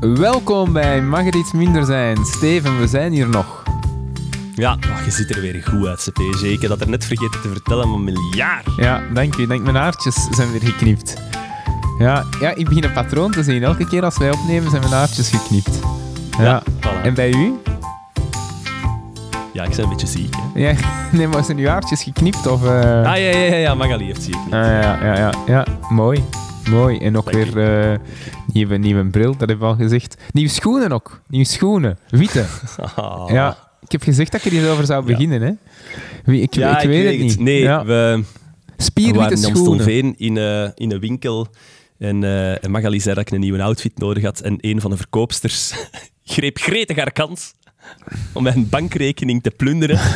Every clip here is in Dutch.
Welkom bij Mag het iets minder zijn? Steven, we zijn hier nog. Ja, oh, je ziet er weer goed uit, CPG. Ik heb dat er net vergeten te vertellen, maar miljard. Ja, dank u. Dank mijn haartjes zijn weer geknipt. Ja, ja, ik begin een patroon te zien. Elke keer als wij opnemen zijn mijn haartjes geknipt. Ja. Ja, voilà. En bij u? Ja, ik ben een beetje ziek. Hè. Ja, nee, maar zijn uw haartjes geknipt? Of, eh? Ah, ja, ja, ja, ja, Magali heeft ziek. Ah, ja, ja, ja, ja. Mooi. Mooi. En ook Dank weer eh, nieuwe, nieuwe bril, dat heb ik al gezegd. Nieuwe schoenen ook. Nieuwe schoenen. Witte. Ja. Ik heb gezegd dat ik er hierover zou beginnen, hè. Wie, ik, Ja, ik weet het niet. Nee, we, we waren Spierwitte in in, eh, in een winkel. En, eh, en Magali zei dat ik een nieuwe outfit nodig had. En een van de verkoopsters greep gretig haar kans om mijn bankrekening te plunderen.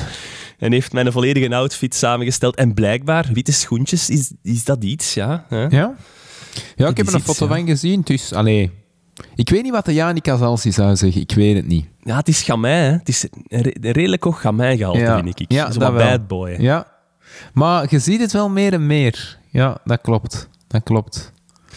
En heeft mijn volledige outfit samengesteld. En blijkbaar, witte schoentjes, is, is dat iets, ja. hè? Ja? Ja, ik heb er een foto ja. van gezien. Dus, allee. Ik weet niet wat de Janica Zalsi zou zeggen. Ik weet het niet. Ja, het is gamij, hè. Het is re- redelijk hoog gamij gehalte, Ja. vind ik. Ja, Zo dat bad boy. Ja. Maar je ziet het wel meer en meer. Ja, dat klopt. Dat klopt.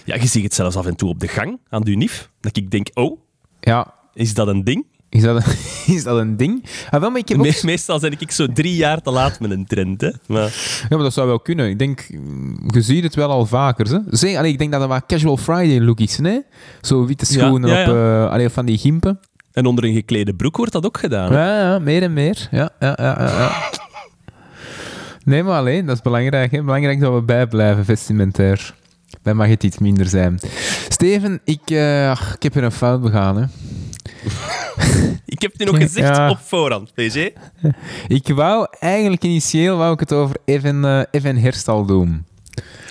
Ja, je ziet het zelfs af en toe op de gang aan de UNIF. Dat ik denk, oh, Ja. is dat een ding? Is dat een, is dat een ding? Ah, wel, maar ik heb ook... Me- meestal ben ik zo drie jaar te laat met een trend, hè. Maar, Ja, maar dat zou wel kunnen. Ik denk, mm, je ziet het wel al vaker. Hè? Zeg, allee, ik denk dat het wat casual Friday look is. Hè? Zo witte Ja, schoenen ja, op allee, van die gimpen. en onder een geklede broek wordt dat ook gedaan. hè. Ja, ja, meer en meer. Ja, ja, ja. Nee, maar alleen, dat is belangrijk. Hè? Belangrijk dat we bijblijven, vestimentair. Dan mag het iets minder zijn. Steven, ik, eh, ik heb er een fout begaan. Hè? Ik heb het nu nog gezegd Ja. op voorhand, PG. Ik wou eigenlijk initieel wou ik het over Evan, eh Evan Herstal doen.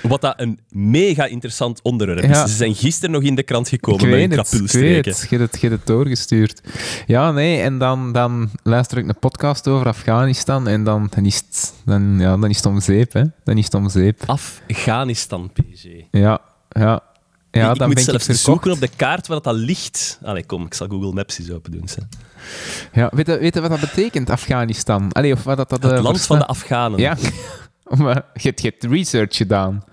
Wat dat een mega interessant onderwerp Ja. is. Ze zijn gisteren nog in de krant gekomen met een het, ik weet krapulstreken. het. Je hebt het, je hebt het doorgestuurd. Ja, nee, en dan, dan luister ik een podcast over Afghanistan en dan, dan, is, het, dan, ja, dan is het om zeep, hè. Dan is het om zeep. Afghanistan, PG. Ja, ja. Ja, ik dan moet ben zelfs ik verkocht. zoeken op de kaart waar dat, ligt. Allee, kom, ik zal Google Maps eens open doen. hè. Ja, weet, je, weet je wat dat betekent, Afghanistan? Allee, of wat dat, dat, Het eh, land versta- van de Afghanen. Ja, maar je hebt research gedaan.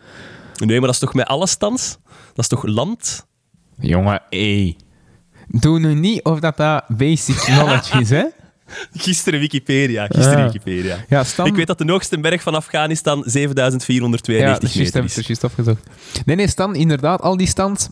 Nee, maar dat is toch met alle stands? Dat is toch land? Jongen, hé. Doe nu niet of dat dat basic knowledge is, hè? Gisteren Wikipedia. Gisteren Ah. Wikipedia. Ja, Stan... Ik weet dat de hoogste berg van Afghanistan Ja, 7492 dat is juist, meter is. er juist opgezocht. Nee, nee, Stan, inderdaad, al die stands.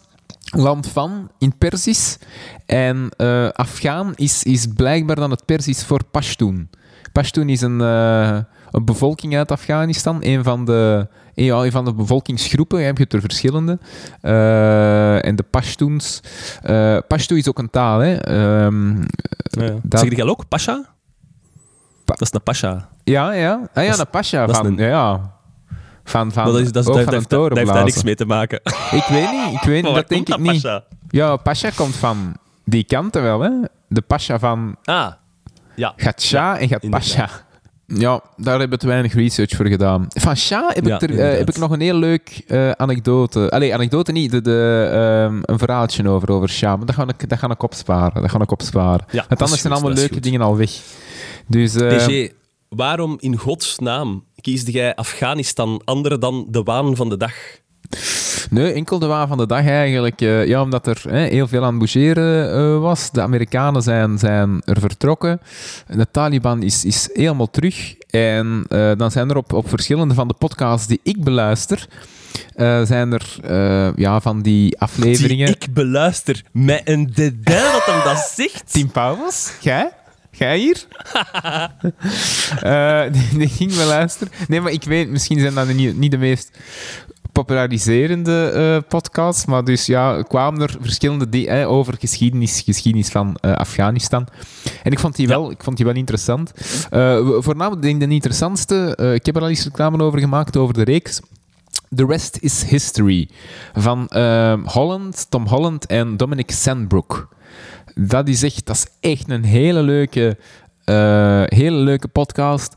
Land van in Persisch. En Afghaan is, is blijkbaar dan het Persisch voor Pashtun. Pashtun is een, eh, een bevolking uit Afghanistan. Een van de, een, ja, een van de bevolkingsgroepen. Je hebt er verschillende. Eh, en de Pashtuns. eh Pashto is ook een taal, hè. Ehm, Ja. dat- Zeg je ook Pasha? Pa- dat is een Pasha. ja, ja. Ah, ja, een Pasha van... een- Ja, van, van, Maar dat, is, dat, is, heeft daar niks mee te maken. Ik weet niet, ik weet niet, dat denk ik niet. Pasha? Ja, Pasha komt van die kanten wel, hè? De Pasha van Ah, ja. gaat Shah en gaat inderdaad. Pasha. Ja, daar hebben we te weinig research voor gedaan. Van Shah heb, Ja, ik, er, eh, heb ik nog een heel leuk eh, anekdote. Allee, anekdote niet, de, de, ehm, een verhaaltje over, over Shah. Maar dat ga, ik, dat ga ik opsparen. Dat ga ik opsparen. Ja, Want anders zijn allemaal leuke goed. dingen al weg. Dus, eh, PG, waarom in godsnaam kiesde jij Afghanistan andere dan de waan van de dag? Nee, enkel de waan van de dag eigenlijk. eh, ja, omdat er hè, heel veel aan het bougeren eh, was. De Amerikanen zijn, zijn er vertrokken. De Taliban is, is helemaal terug. En eh, dan zijn er op, op verschillende van de podcasts die ik beluister... zijn er ja, van die afleveringen... Die ik beluister met een dédain dat hem dat zegt. Tim Pauwels, jij? Jij hier? Die, die ging beluisteren. Nee, maar ik weet, misschien zijn dat niet, niet de meest populariserende eh, podcasts, maar dus ja, kwamen er verschillende die, eh, over geschiedenis, geschiedenis van eh, Afghanistan. En ik vond die wel, ik vond die wel interessant. Eh, voornamelijk denk ik de interessantste, ik heb er al eens reclame over gemaakt, over de reeks The Rest is History van ehm, Holland, Tom Holland en Dominic Sandbrook. Dat is echt, dat is echt een hele leuke, hele leuke podcast.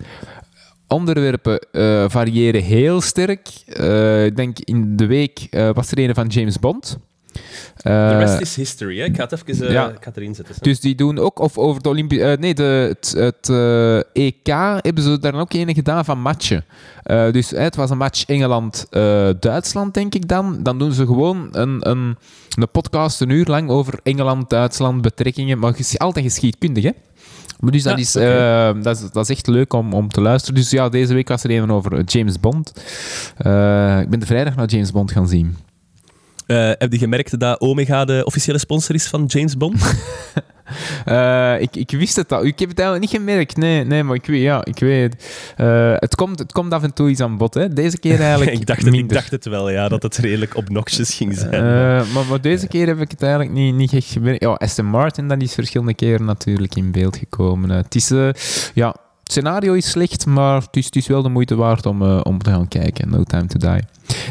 Onderwerpen eh, variëren heel sterk. Eh, ik denk in de week eh, was er een van James Bond. The rest is history, hè? Ik ga het even Ja. ik ga het erin zetten. Dus die doen ook, of over de Olympische... nee, de, het, het EK hebben ze daar ook een gedaan van matchen. Dus het was een match Engeland-Duitsland, denk ik dan. Dan doen ze gewoon een, een, een podcast een uur lang over Engeland-Duitsland, betrekkingen. Maar altijd geschiedkundig, hè? Maar dus dat, Ja, is, oké. eh, dat, is, dat is echt leuk om, om te luisteren. Dus ja, deze week was er een over James Bond. Eh, ik ben de vrijdag naar James Bond gaan zien. Eh, heb je gemerkt dat Omega de officiële sponsor is van James Bond? Eh, ik, ik wist het al. Ik heb het eigenlijk niet gemerkt. Nee, nee maar ik weet, ja, ik weet. Eh, het, komt, het komt af en toe iets aan bod. Hè. Deze keer eigenlijk ik, dacht het, ik dacht het wel, ja, dat het redelijk obnoxious ging zijn. Eh, maar, maar deze keer heb ik het eigenlijk niet, niet echt gemerkt. Ja, Aston Martin dat is verschillende keren natuurlijk in beeld gekomen. Het is... ja, het scenario is slecht, maar het is, het is wel de moeite waard om, eh, om te gaan kijken. No Time to Die.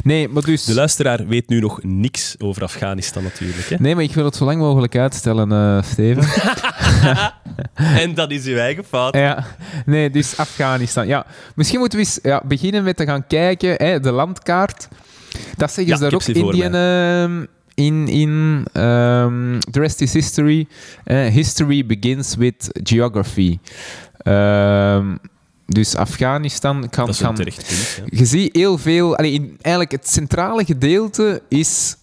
Nee, maar dus... De luisteraar weet nu nog niks over Afghanistan natuurlijk. Hè? Nee, maar ik wil het zo lang mogelijk uitstellen, eh, Steven. En dat is uw eigen fout. Ja, nee, dus Afghanistan. Ja, misschien moeten we eens ja, beginnen met te gaan kijken, hè, de landkaart. Dat zeggen Ja, ze daar ook heb ze in voor die... ehm, in, in ehm, The Rest is History. Eh, history begins with geography. Ehm, dus Afghanistan kan... Dat is een kan terecht punt. Ja. je ziet heel veel... Allee, in, eigenlijk het centrale gedeelte is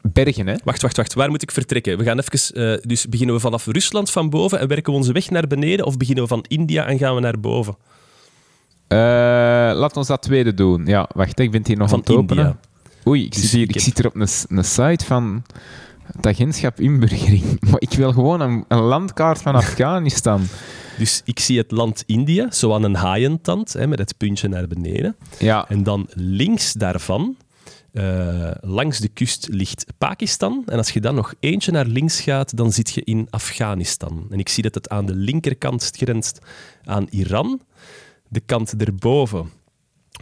bergen, hè? Wacht, wacht, wacht. Waar moet ik vertrekken? We gaan even... eh, dus beginnen we vanaf Rusland van boven en werken we onze weg naar beneden? Of beginnen we van India en gaan we naar boven? Eh, laat ons dat tweede doen. Ja, wacht, ik ben het hier nog aan Van het openen. India. Oei, ik, Dus zit, hier, ik ik heb- zit hier op een, een site van het agentschap inburgering. Maar ik wil gewoon een, een landkaart van Afghanistan. Dus ik zie het land India, zo aan een haaientand, hè, met het puntje naar beneden. Ja, En dan links daarvan, eh, langs de kust, ligt Pakistan. En als je dan nog eentje naar links gaat, dan zit je in Afghanistan. En ik zie dat het aan de linkerkant grenst aan Iran. De kant erboven,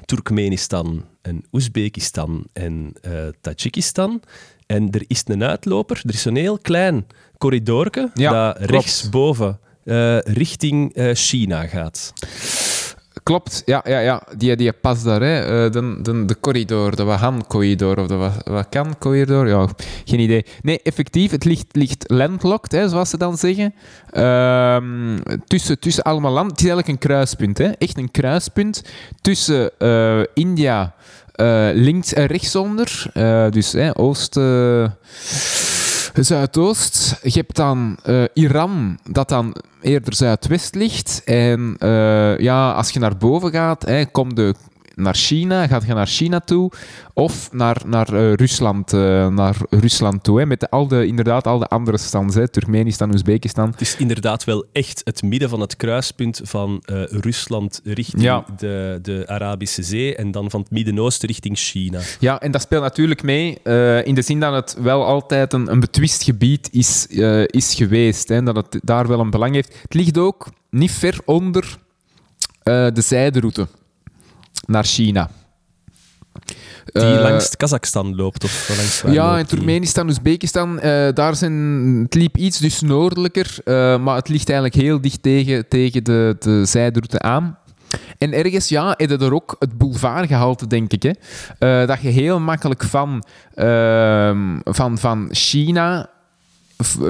Turkmenistan en Oezbekistan en eh Tajikistan. En er is een uitloper, er is een heel klein corridorke Ja, dat rechtsboven eh, richting eh, China gaat. klopt. Ja, ja, ja. Die, die pas daar, hè. Eh, de, de, de corridor, de Wahan-corridor of de Wa- Wakan-corridor. Ja, geen idee. Nee, effectief, het ligt, ligt landlocked, hè, zoals ze dan zeggen. Ehm, tussen, tussen allemaal land. Het is eigenlijk een kruispunt, hè. Echt een kruispunt tussen India... eh, links en rechtsonder, eh, dus oost, eh, zuidoost. Je hebt dan Iran, dat dan eerder zuidwest ligt. En ja, als je naar boven gaat, hè, kom je naar China, gaat je naar China toe. Of naar, naar eh, Rusland, eh, naar Rusland toe. Hè, met al de, inderdaad al de andere stands. Hè, Turkmenistan, Oezbekistan. Het is inderdaad wel echt het midden van het kruispunt van eh, Rusland richting Ja. de, de Arabische Zee en dan van het Midden-Oosten richting China. Ja, en dat speelt natuurlijk mee in de zin dat het wel altijd een, een betwist gebied is, is geweest. Hè, dat het daar wel een belang heeft. Het ligt ook niet ver onder de zijderoute naar China. Die Eh, langs Kazachstan loopt of langs ja, in? Turkmenistan, Oezbekistan, eh, daar zijn, het liep iets dus noordelijker, eh, maar het ligt eigenlijk heel dicht tegen, tegen de, de zijderoute aan. En ergens, ja, heb je er ook het boulevardgehalte, denk ik. Hè? Dat je heel makkelijk van, ehm, van, van China,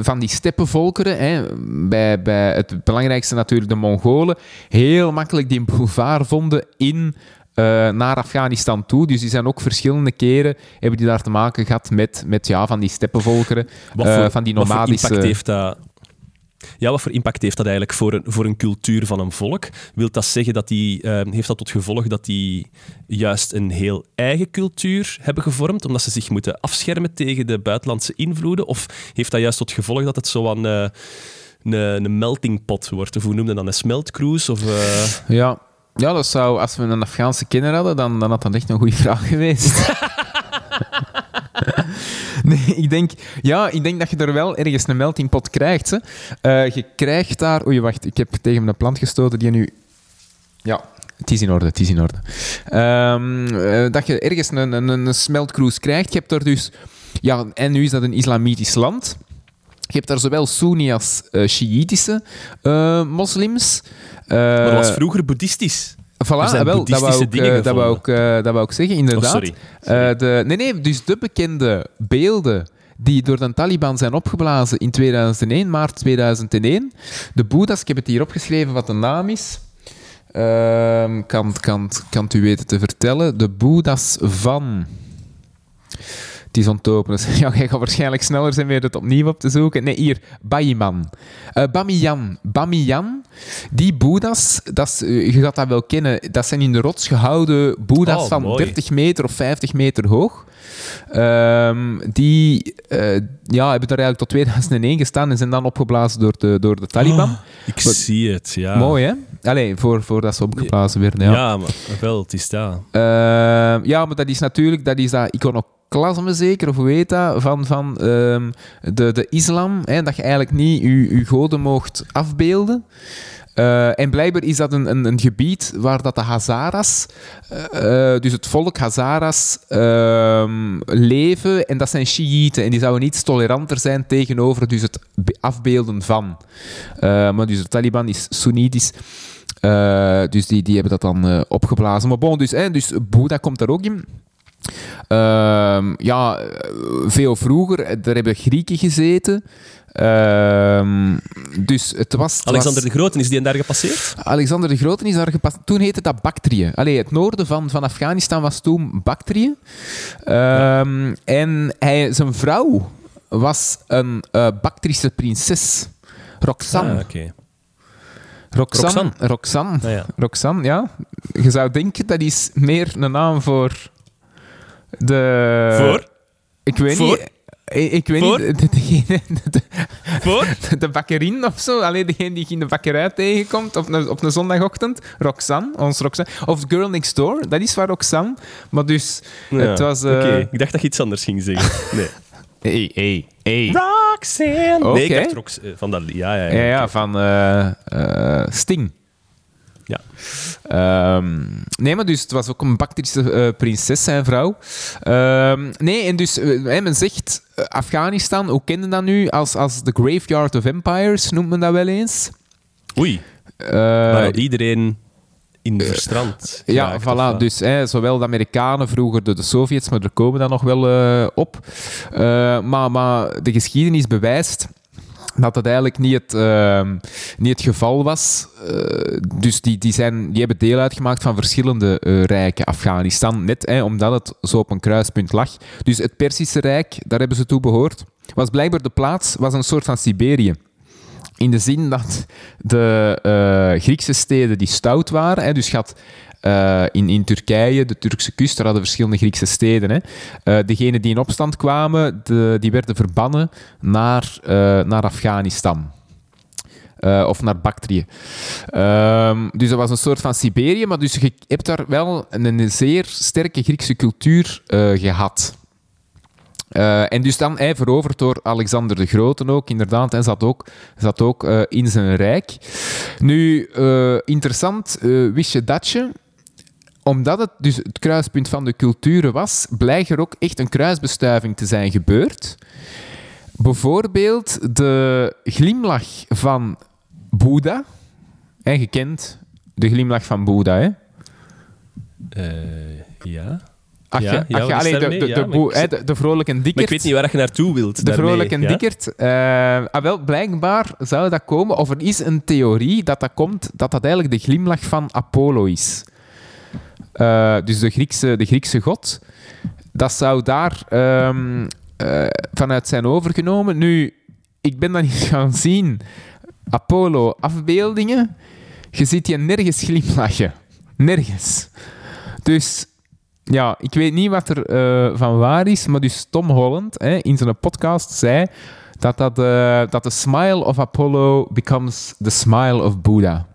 van die steppenvolkeren, hè, bij, bij het belangrijkste natuurlijk de Mongolen, heel makkelijk die boulevard vonden in, naar Afghanistan toe. Dus die zijn ook verschillende keren, hebben die daar te maken gehad met, met ja, van die steppenvolkeren, eh, voor, van die wat voor nomadische... impact heeft dat... Ja, wat voor impact heeft dat eigenlijk voor een, voor een cultuur van een volk? Wil dat zeggen dat die, eh, heeft dat tot gevolg dat die juist een heel eigen cultuur hebben gevormd, omdat ze zich moeten afschermen tegen de buitenlandse invloeden? Of heeft dat juist tot gevolg dat het zo aan eh, een, een melting pot wordt? Of hoe noemde dat? Een smeltcruise? Of, eh, Ja. Ja, dat zou, als we een Afghaanse kenner hadden, dan, dan had dat echt een goede vraag geweest. nee, ik denk, ja, ik denk dat je er wel ergens een meltingpot krijgt. Hè. Eh, je krijgt daar... Oei, wacht, ik heb tegen mijn plant gestoten die nu... Ja, het is in orde, het is in orde. Ehm, eh, dat je ergens een, een, een smeltcruise krijgt. Je hebt er dus... Ja, en nu is dat een islamitisch land. Je hebt daar zowel Soeni als eh Shiïtische eh, moslims. maar dat was vroeger boeddhistisch. Voilà, zijn wel, dat wou, ik, dingen dat, wou ik, dat wou ik zeggen, Oh, inderdaad. sorry. Eh, de, nee, nee, dus de bekende beelden die door de Taliban zijn opgeblazen in 2001, maart 2001. De Boeddha's, ik heb het hier opgeschreven wat de naam is. Ehm, kan, kan, kan u weten te vertellen. De Boeddha's van... Het is. Dus ja, jij gaat waarschijnlijk sneller zijn weer het opnieuw op te zoeken. Nee, hier. Baiman. Uh, Bamiyan. Bamiyan. Die boeddha's, dat is, uh, je gaat dat wel kennen, dat zijn in de rots gehouden boeddha's Oh, van mooi. 30 meter of 50 meter hoog. Ehm, die eh, ja, hebben daar eigenlijk tot 2001 gestaan en zijn dan opgeblazen door de, door de Taliban. Oh, ik zie het, ja. Mooi, hè? Allee, voor, voordat ze opgeblazen werden. Ja, Ja. maar wel, het is dat. Ehm, ja, maar dat is natuurlijk dat, is dat iconoclasme zeker, of hoe dat, van, van ehm, de, de islam. Hè, dat je eigenlijk niet je, je goden mocht afbeelden. Eh, en blijkbaar is dat een, een, een gebied waar dat de Hazaras, eh, eh, dus het volk Hazaras, ehm, leven. En dat zijn Shiiten. En die zouden iets toleranter zijn tegenover dus het be- afbeelden van. Maar dus de Taliban is Soenitisch. Dus die, die hebben dat dan opgeblazen. Maar bon, dus, hè, dus Boeddha komt daar ook in. Ehm, ja, veel vroeger, daar hebben Grieken gezeten. Ehm, dus het was... het Alexander was- de Grote, is die daar gepasseerd? Alexander de Grote is daar gepast. Toen heette dat Bactrië. Allee, het noorden van, van Afghanistan was toen Bactrië. Ehm, En hij, zijn vrouw was een eh Bactrische prinses. Roxanne. Ah, oké. Roxanne. Roxanne. Roxanne. Ah, ja. Roxanne, ja. Je zou denken dat is meer een naam voor de... Voor? Ik weet Voor? niet. Ik, ik weet Voor? niet. De, degene- de, Voor? de, de bakkerin of zo. Alleen degene die je in de bakkerij tegenkomt op een, op een zondagochtend. Roxanne, ons Roxanne. Of Girl Next Door, dat is waar Roxanne. Maar dus, Ja, het was... eh, Oké, ik dacht dat je iets anders ging zeggen. Nee. Hey, hey, hey. Roxanne! Oké. Nee, ik dacht Rox, eh, van dat... Ja, ja, ja. Ja, van eh, eh, Sting. Ja. Ehm, nee, maar dus het was ook een Bactrische eh, prinses, zijn vrouw. Ehm, nee, en dus eh, men zegt eh, Afghanistan, hoe kennen dat nu? Als, als the graveyard of empires noemt men dat wel eens. Oei, waar iedereen in de verstrand ja, voilà. Dus hè, zowel de Amerikanen, vroeger de, de Sovjets, maar er komen dan nog wel op. Maar, maar de geschiedenis bewijst dat het eigenlijk niet het, ehm, niet het geval was. Eh, dus die, die, zijn, die hebben deel uitgemaakt van verschillende eh, rijken. Afghanistan, net hè, omdat het zo op een kruispunt lag. Dus het Perzische Rijk, daar hebben ze toe behoord, was blijkbaar de plaats, was een soort van Siberië. In de zin dat de eh, Griekse steden die stout waren, hè, dus je had eh, in, Turkije, de Turkse kust, daar hadden verschillende Griekse steden. Hè. Eh, degenen die in opstand kwamen, de, die werden verbannen naar, eh, naar Afghanistan. Of naar Bactrië. Ehm, dus dat was een soort van Siberië, maar dus je hebt daar wel een, zeer sterke Griekse cultuur eh, gehad. Eh, en dus dan hij veroverd door Alexander de Grote ook, inderdaad. Hij zat ook, zat ook in zijn rijk. Nu, interessant, wist je dat je, omdat het dus het kruispunt van de culturen was, blijkt er ook echt een kruisbestuiving te zijn gebeurd. Bijvoorbeeld de glimlach van Boeddha. En je kent de glimlach van Boeddha, hè? Eh, ja. Ach, Ja, ja, de, de, Ja, de, maar boe- ik hè, zit- de, de vrolijke dikkerd. Maar ik weet niet waar je naartoe wilt. De vrolijke ja? dikkerd. eh, ah, wel, blijkbaar zou dat komen, of er is een theorie dat dat komt, dat dat eigenlijk de glimlach van Apollo is. Eh, dus de Griekse, de Griekse god. Dat zou daar eh, vanuit zijn overgenomen. Nu, ik ben dan eens gaan zien. Apollo afbeeldingen. Je ziet je nergens glimlachen. Nergens. Dus ja, ik weet niet wat er eh, van waar is, maar dus Tom Holland hè, in zijn podcast zei dat, dat, dat de smile of Apollo becomes the smile of Buddha.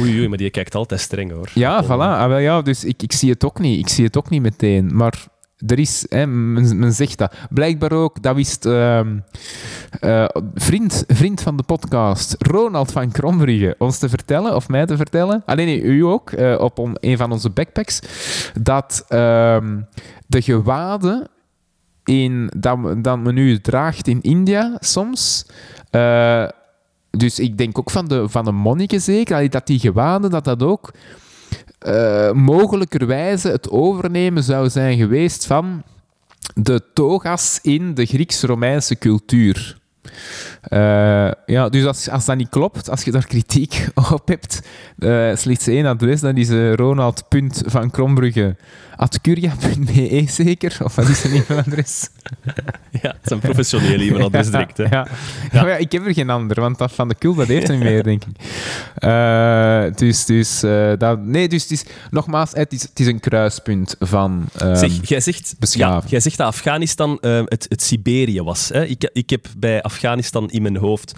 Oei, oei, maar die kijkt altijd streng, hoor. Ja, voilà. Ah, wel, ja, dus ik, ik zie het ook niet. Ik zie het ook niet meteen. Maar er is, hè, men, men zegt dat. Blijkbaar ook, dat wist eh, vriend, vriend van de podcast, Ronald van Krombrugge, ons te vertellen, of mij te vertellen, alleen nee, u ook, eh, op on- een van onze backpacks, dat ehm, de gewaden in, dat, dat men nu draagt in India soms. Dus ik denk ook van de, van de monniken zeker, dat die gewaden, dat dat ook eh, mogelijkerwijze het overnemen zou zijn geweest van de toga's in de Grieks-Romeinse cultuur. Uh, ja, dus als, als dat niet klopt, als je daar kritiek op hebt, uh, slechts één adres, dan is uh, Ronald Punt van Krombrugge atcuria.be zeker? Of wat is een e-mailadres? ja, het is een professioneel e-mailadres direct. Hè? Ja, ja. ja. ik heb er geen ander, want dat van de Kul dat heeft niet meer, denk ik. Dus, dus, dat, nee, dus het is, nogmaals, het is, het is een kruispunt van um, zeg, jij zegt, ja, jij zegt dat Afghanistan het, het Siberië was. Hè? Ik, ik heb bij Afghanistan in mijn hoofd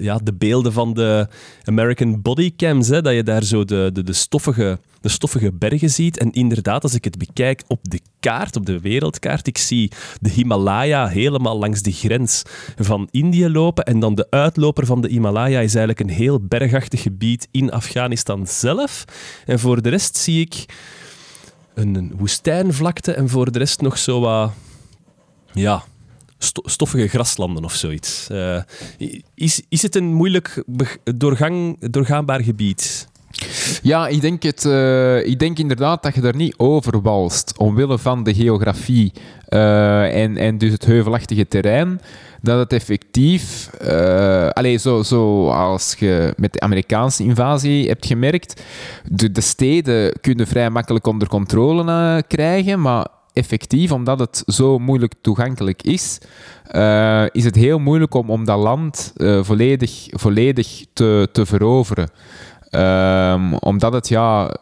ja, de beelden van de American Bodycams, hè, dat je daar zo de, de, de stoffige de stoffige bergen ziet. En inderdaad, als ik het bekijk op de kaart, op de wereldkaart, ik zie de Himalaya helemaal langs de grens van Indië lopen. En dan de uitloper van de Himalaya is eigenlijk een heel bergachtig gebied in Afghanistan zelf. En voor de rest zie ik een woestijnvlakte en voor de rest nog zo wat... Ja, stoffige graslanden of zoiets. Uh, is, is het een moeilijk doorgang, doorgaanbaar gebied? Ja, ik denk, het, uh, ik denk inderdaad dat je er niet over walst, omwille van de geografie uh, en, en dus het heuvelachtige terrein, dat het effectief, uh, zo, zo als je met de Amerikaanse invasie hebt gemerkt, de, de steden kunnen vrij makkelijk onder controle krijgen, maar effectief, omdat het zo moeilijk toegankelijk is, uh, is het heel moeilijk om, om dat land uh, volledig, volledig te, te veroveren. Um, omdat het, ja,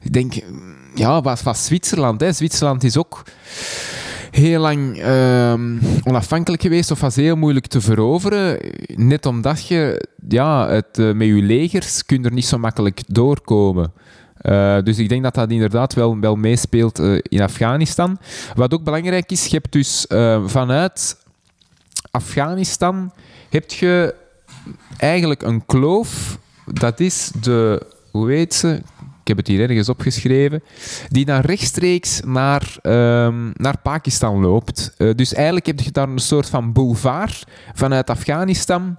ik denk, ja, wat, wat Zwitserland, hè. Zwitserland is ook heel lang um, onafhankelijk geweest of was heel moeilijk te veroveren. Net omdat je, ja, het, uh, met je legers kun er niet zo makkelijk doorkomen. Uh, dus ik denk dat dat inderdaad wel, wel meespeelt uh, in Afghanistan. Wat ook belangrijk is, je hebt dus vanuit Afghanistan heb je eigenlijk een kloof dat is de, hoe heet ze? Ik heb het hier ergens opgeschreven. Die dan rechtstreeks naar, um, naar Pakistan loopt. Dus eigenlijk heb je daar een soort van boulevard vanuit Afghanistan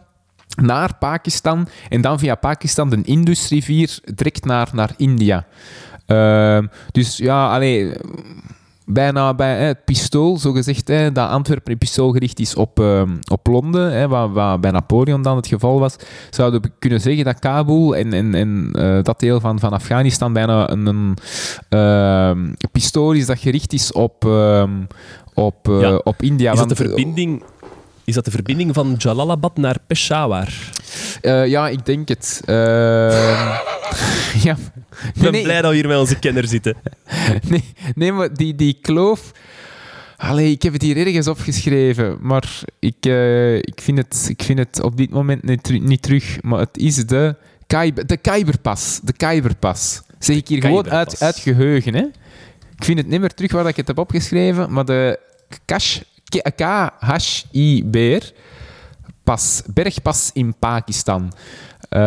naar Pakistan. En dan via Pakistan de Indusrivier direct naar, naar India. Uh, dus ja, alleen bijna bij hè, het pistool, zogezegd, hè, dat Antwerpen een pistool gericht is op, uh, op Londen, hè, wat, wat, bij Napoleon dan het geval was, zouden we kunnen zeggen dat Kabul en, en, en uh, dat deel van, van Afghanistan bijna een, een uh, pistool is dat gericht is op, op, ja. op India. Is dat de verbinding is dat de verbinding van Jalalabad naar Peshawar? Uh, ja, ik denk het. Uh, ja. Ik ben blij dat we hier met onze kenner zitten. nee, nee, maar die, die kloof... Allee, ik heb het hier ergens opgeschreven, maar ik, uh, ik, vind, het, ik vind het op dit moment niet, niet terug. Maar het is de, Kuiber, de Kuiberpas. De Kuiberpas. Zeg ik hier gewoon uit, uit geheugen. Hè? Ik vind het niet meer terug waar ik het heb opgeschreven, maar de Kash KHIBR, pas, bergpas in Pakistan. Uh,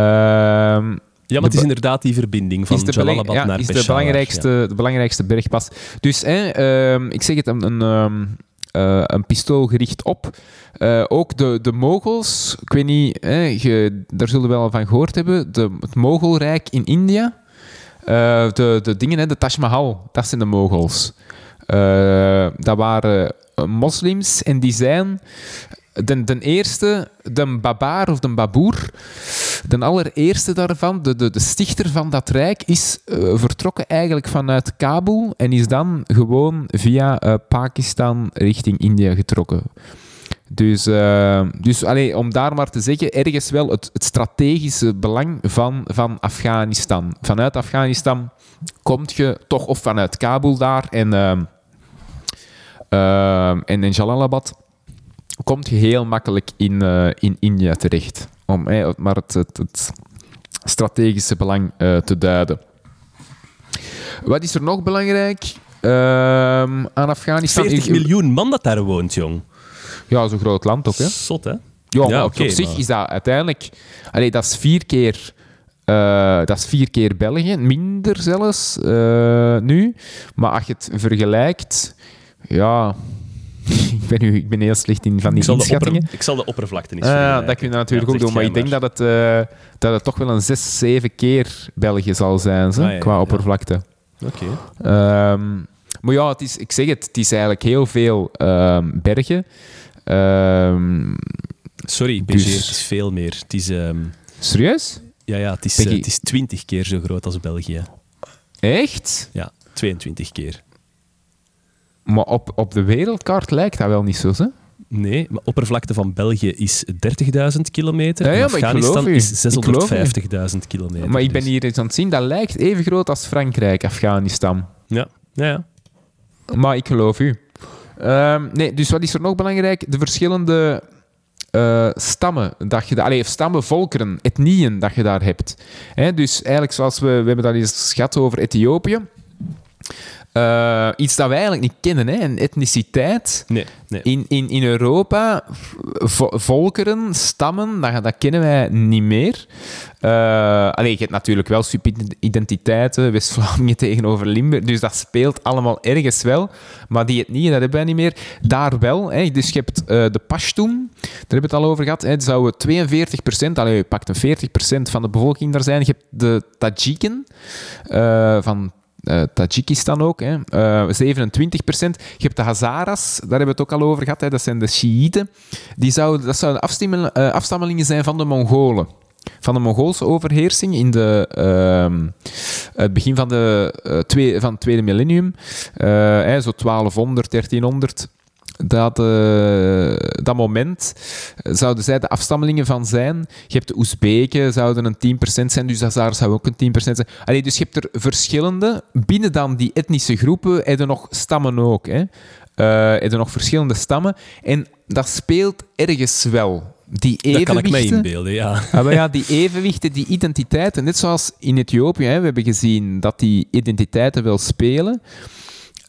ja, maar het is inderdaad die verbinding van Jalalabad ja, naar is de belangrijkste, ja. de belangrijkste bergpas. Dus hè, uh, ik zeg het, een, een, uh, een pistool gericht op. Uh, ook de, de Mogels, ik weet niet, hè, je, daar zullen we wel van gehoord hebben, de, het Mogolrijk in India. Uh, de, de dingen, hè, de Taj Mahal, dat zijn de Mogels. Dat waren eh, moslims en die zijn de, de eerste, de Babar of de Baboer, de allereerste daarvan, de, de, de stichter van dat rijk, is uh, vertrokken eigenlijk vanuit Kabul en is dan gewoon via Pakistan richting India getrokken. Dus, uh, dus allez, om daar maar te zeggen, ergens wel het, het strategische belang van, van Afghanistan. Vanuit Afghanistan kom je toch, of vanuit Kabul daar, en Uh, en in Jalalabad komt je heel makkelijk in, uh, in India terecht. Om eh, maar het, het, het, strategische belang uh, te duiden. Wat is er nog belangrijk ehm, aan Afghanistan? 40 miljoen man dat daar woont, jong. Ja, zo'n groot land ook, hè? Zot, hè? Ja, ja op zich maar... is dat uiteindelijk... Allee, dat is vier keer... Uh, dat is vier keer België, minder zelfs uh, nu. Maar als je het vergelijkt ja, ik, ben nu, ik ben heel slecht in van die ik inschattingen. ik zal de oppervlakte niet uh, Dat kun je natuurlijk ook doen, maar ik denk dat het, dat het toch wel een 6, 7 keer België zal zijn, zo, ah, ja, qua oppervlakte. Oké. Okay. Um, Maar ja, het is, ik zeg het, het is eigenlijk heel veel ehm, bergen. Ehm, Sorry, BG, Dus- het is veel meer. Het is, ehm, serieus? ja, ja, het is, Peggy- eh, het is 20 keer zo groot als België. Echt? Ja, 22 keer. Maar op, op de wereldkaart lijkt dat wel niet zo, hè? Nee, maar oppervlakte van België is 30.000 kilometer. Ja, en Afghanistan is Ik geloof u. 650.000 kilometer. Maar ik ben dus- hier eens aan het zien, dat lijkt even groot als Frankrijk, Afghanistan. Ja, ja, ja. Maar ik geloof u. Ehm, nee, dus wat is er nog belangrijk? De verschillende eh, stammen dat je daar... Allee, stammen, volkeren, etnieën dat je daar hebt. Dus eigenlijk zoals we... We hebben dat eens gehad over Ethiopië. Eh, iets dat wij eigenlijk niet kennen, hè? een etniciteit. Nee, nee. In, in, in Europa, vo- volkeren, stammen, dat, dat kennen wij niet meer. Eh allee, je hebt natuurlijk wel subidentiteiten, West-Vlamingen tegenover Limburg, dus dat speelt allemaal ergens wel. Maar die etnieën, dat hebben wij niet meer. Daar wel. Hè. Dus je hebt eh, de Pashtun, daar hebben we het al over gehad. Hè. Zouden 42 procent, allee, je pakt een 40 procent van de bevolking daar zijn. Je hebt de Tajiken van eh, Tajikistan ook, hè. Eh, 27 procent. Je hebt de Hazaras, daar hebben we het ook al over gehad. Hè. Dat zijn de Shiiten. Die zouden, dat zouden eh, afstammelingen zijn van de Mongolen. Van de Mongoolse overheersing in de, ehm, het begin van, de, eh, twee, van het tweede millennium. Eh, hè, zo 1200, 1300. Dat, eh, dat moment zouden zij de afstammelingen van zijn. Je hebt de Oezbeken, zouden een 10% zijn, dus Hazaren zou ook een 10% zijn. Allee, dus je hebt er verschillende. Binnen dan die etnische groepen heb je nog stammen ook. Hè. Eh, heb je nog verschillende stammen. En dat speelt ergens wel. Die Dat kan ik evenwichten- inbeelden, ja. Ah, maar ja, die evenwichten, die identiteiten, net zoals in Ethiopië, hè, we hebben gezien dat die identiteiten wel spelen.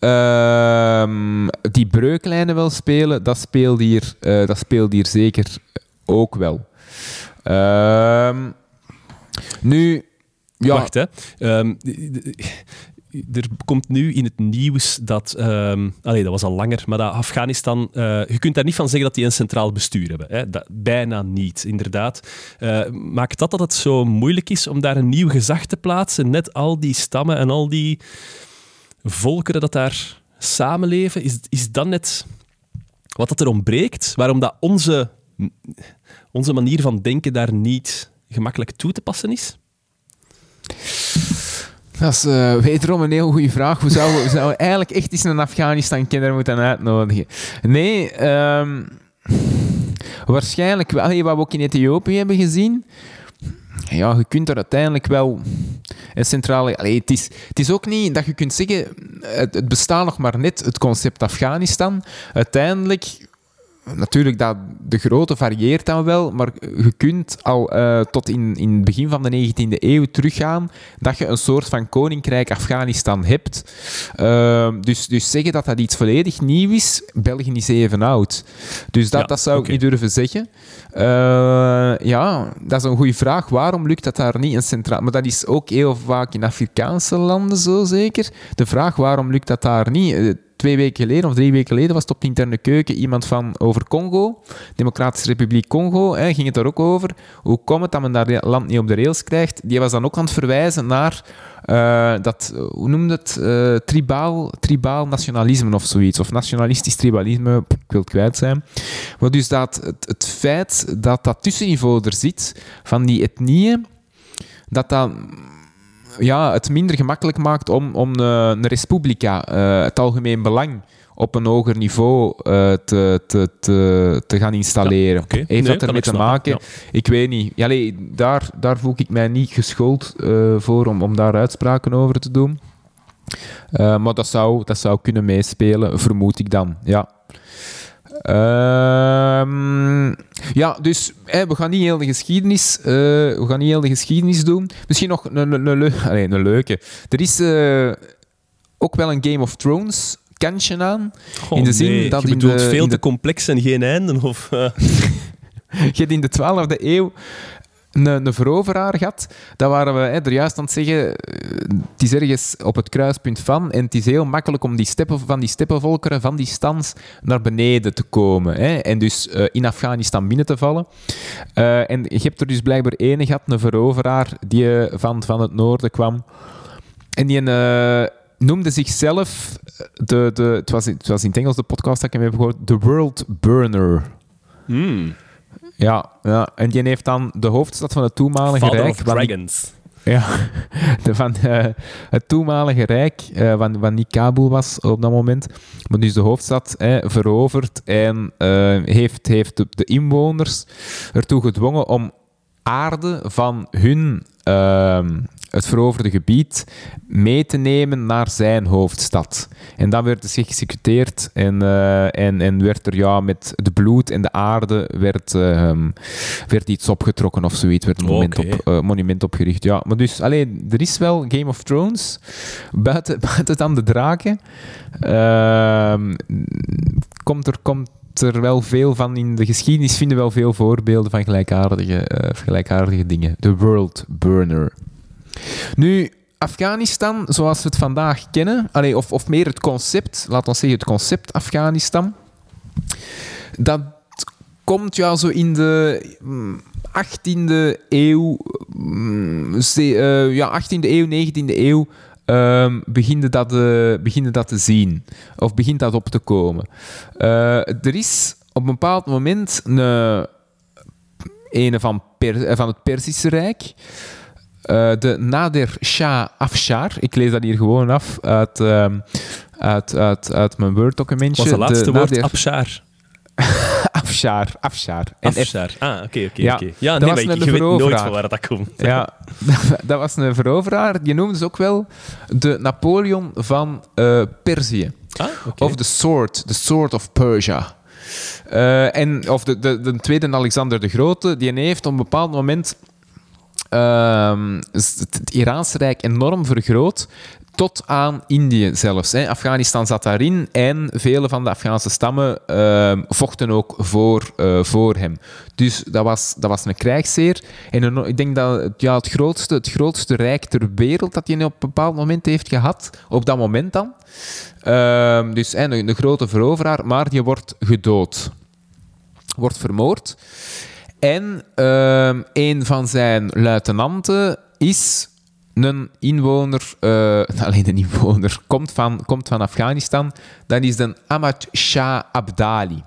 Ehm, die breuklijnen wel spelen, dat speelt hier, eh, dat speelt hier zeker ook wel. Ehm, nu, ja, Wacht, hè. Ehm, er komt nu in het nieuws dat... ehm allee, dat was al langer, maar dat Afghanistan... eh, je kunt daar niet van zeggen dat die een centraal bestuur hebben. Hè. Bijna niet, inderdaad. Eh, maakt dat dat het zo moeilijk is om daar een nieuw gezag te plaatsen? Net al die stammen en al die volkeren dat daar samenleven, is, is dat net wat dat er ontbreekt? Waarom dat onze, onze manier van denken daar niet gemakkelijk toe te passen is? Dat is eh, wederom een heel goede vraag. We zouden, we zouden eigenlijk echt eens een Afghanistan-kenner moeten uitnodigen. Nee, ehm, waarschijnlijk wel. Hey, wat we ook in Ethiopië hebben gezien. Ja, je kunt er uiteindelijk wel een centrale... Het, is, ook niet dat je kunt zeggen... Het bestaat nog maar net, het concept Afghanistan. Uiteindelijk... Natuurlijk, dat, de grootte varieert dan wel, maar je kunt al eh, tot in, in het begin van de 19e eeuw teruggaan dat je een soort van koninkrijk Afghanistan hebt. Ehm, dus, dus zeggen dat dat iets volledig nieuw is, België is even oud. Dus dat, Ja, dat zou ik niet durven zeggen. Eh, ja, dat is een goede vraag. Waarom lukt dat daar niet een centraal... Maar dat is ook heel vaak in Afrikaanse landen zo zeker. De vraag, waarom lukt dat daar niet? Twee weken geleden of drie weken geleden was het op de interne keuken iemand van over Congo, Democratische Republiek Congo, hè, ging het daar ook over. Hoe komt het dat men daar land niet op de rails krijgt? Die was dan ook aan het verwijzen naar eh, dat, hoe noemde het, eh, tribaal, tribaal nationalisme of zoiets, of nationalistisch tribalisme, ik wil het kwijt zijn. Maar dus dat het, het feit dat dat tussenniveau er zit, van die etnieën, dat dat ja, het minder gemakkelijk maakt om, om een, een respublica, eh, het algemeen belang, op een hoger niveau eh, te, te, te, te gaan installeren. oké. Heeft Nee, dat ermee te snappen, maken? ja. Ik weet niet. Ja, allee, daar, daar voel ik mij niet geschoold eh, voor om, om daar uitspraken over te doen. Eh, maar dat zou, dat zou kunnen meespelen, vermoed ik dan. Ja. Ehm, ja, dus we gaan niet heel de geschiedenis, eh, we gaan niet heel de geschiedenis doen. Misschien nog een, een, een, leu- allee, een leuke. Er is eh, ook wel een Game of Thrones kantje aan. Oh, In de zin nee, dat je bedoelt de- veel te de- complex en geen einde? Of, eh, Je hebt in de 12e eeuw een, veroveraar gehad. Dat waren we hè, er juist aan het zeggen. eh, Het is ergens op het kruispunt van. En het is heel makkelijk om die steppen, van die steppenvolkeren, van die stans, naar beneden te komen. Hè, en dus eh, in Afghanistan binnen te vallen. Eh, en je hebt er dus blijkbaar ene gehad, een veroveraar, die van, van het noorden kwam. En die, noemde zichzelf, de, de, het, was, het was in het Engels de podcast dat ik hem heb gehoord, The World Burner. Hmm. Ja, ja, en die heeft dan de hoofdstad van het toenmalige Father rijk... van- Dragons. Ja, de, van eh, het toenmalige rijk, eh, van, van niet Kabul was op dat moment, maar dus de hoofdstad eh, veroverd en eh, heeft, heeft de, de inwoners ertoe gedwongen om aarde van hun, het veroverde gebied, mee te nemen naar zijn hoofdstad. En dan werd dus geëxecuteerd en, eh, en, en werd er ja, met het bloed en de aarde werd, ehm, werd iets opgetrokken of zoiets, werd een monument, op, eh, monument opgericht. Ja, maar dus, alleen, er is wel Game of Thrones, buiten, buiten dan de draken, ehm, komt, er, komt er wel veel van in de geschiedenis, vinden we wel veel voorbeelden van gelijkaardige, gelijkaardige dingen. De World Burner. Nu, Afghanistan, zoals we het vandaag kennen, of, of meer het concept, laat ons zeggen het concept Afghanistan, dat komt ja zo in de mm, 18e eeuw, mm, eh, ja, 18e eeuw, 19e eeuw, ehm beginnen, dat, eh, beginnen dat te zien. Of begint dat op te komen. Eh, er is op een bepaald moment een, ene van, Per- eh, van het Perzische Rijk. De Nader Shah Afshar. Ik lees dat hier gewoon af uit, ehm, uit, uit, uit mijn Word-documentje. Was het laatste de woord Nader Abshar? Afshar. Afshar. En Afshar. Ah, oké, oké, Ja, oké. Ja, dat nee, was maar een ik, je weet nooit van waar dat komt. Ja, dat was een veroveraar. Die noemden ze ook wel de Napoleon van eh, Perzië. Ah. Of the Sword, the Sword of Persia. Eh, en, of de, de, de tweede Alexander de Grote, die heeft op een bepaald moment ehm, het Iraanse Rijk enorm vergroot. Tot aan Indië zelfs. Hè. Afghanistan zat daarin en vele van de Afghaanse stammen ehm, vochten ook voor, eh, voor hem. Dus dat was, dat was een krijgsheer. En ik denk dat ja, het, grootste, het grootste rijk ter wereld dat hij op een bepaald moment heeft gehad, op dat moment dan. Ehm, dus hè, een, een grote veroveraar, maar die wordt gedood. Wordt vermoord. En ehm, een van zijn luitenanten is een inwoner, eh, alleen een inwoner, komt van, komt van Afghanistan. Dat is de Ahmad Shah Abdali.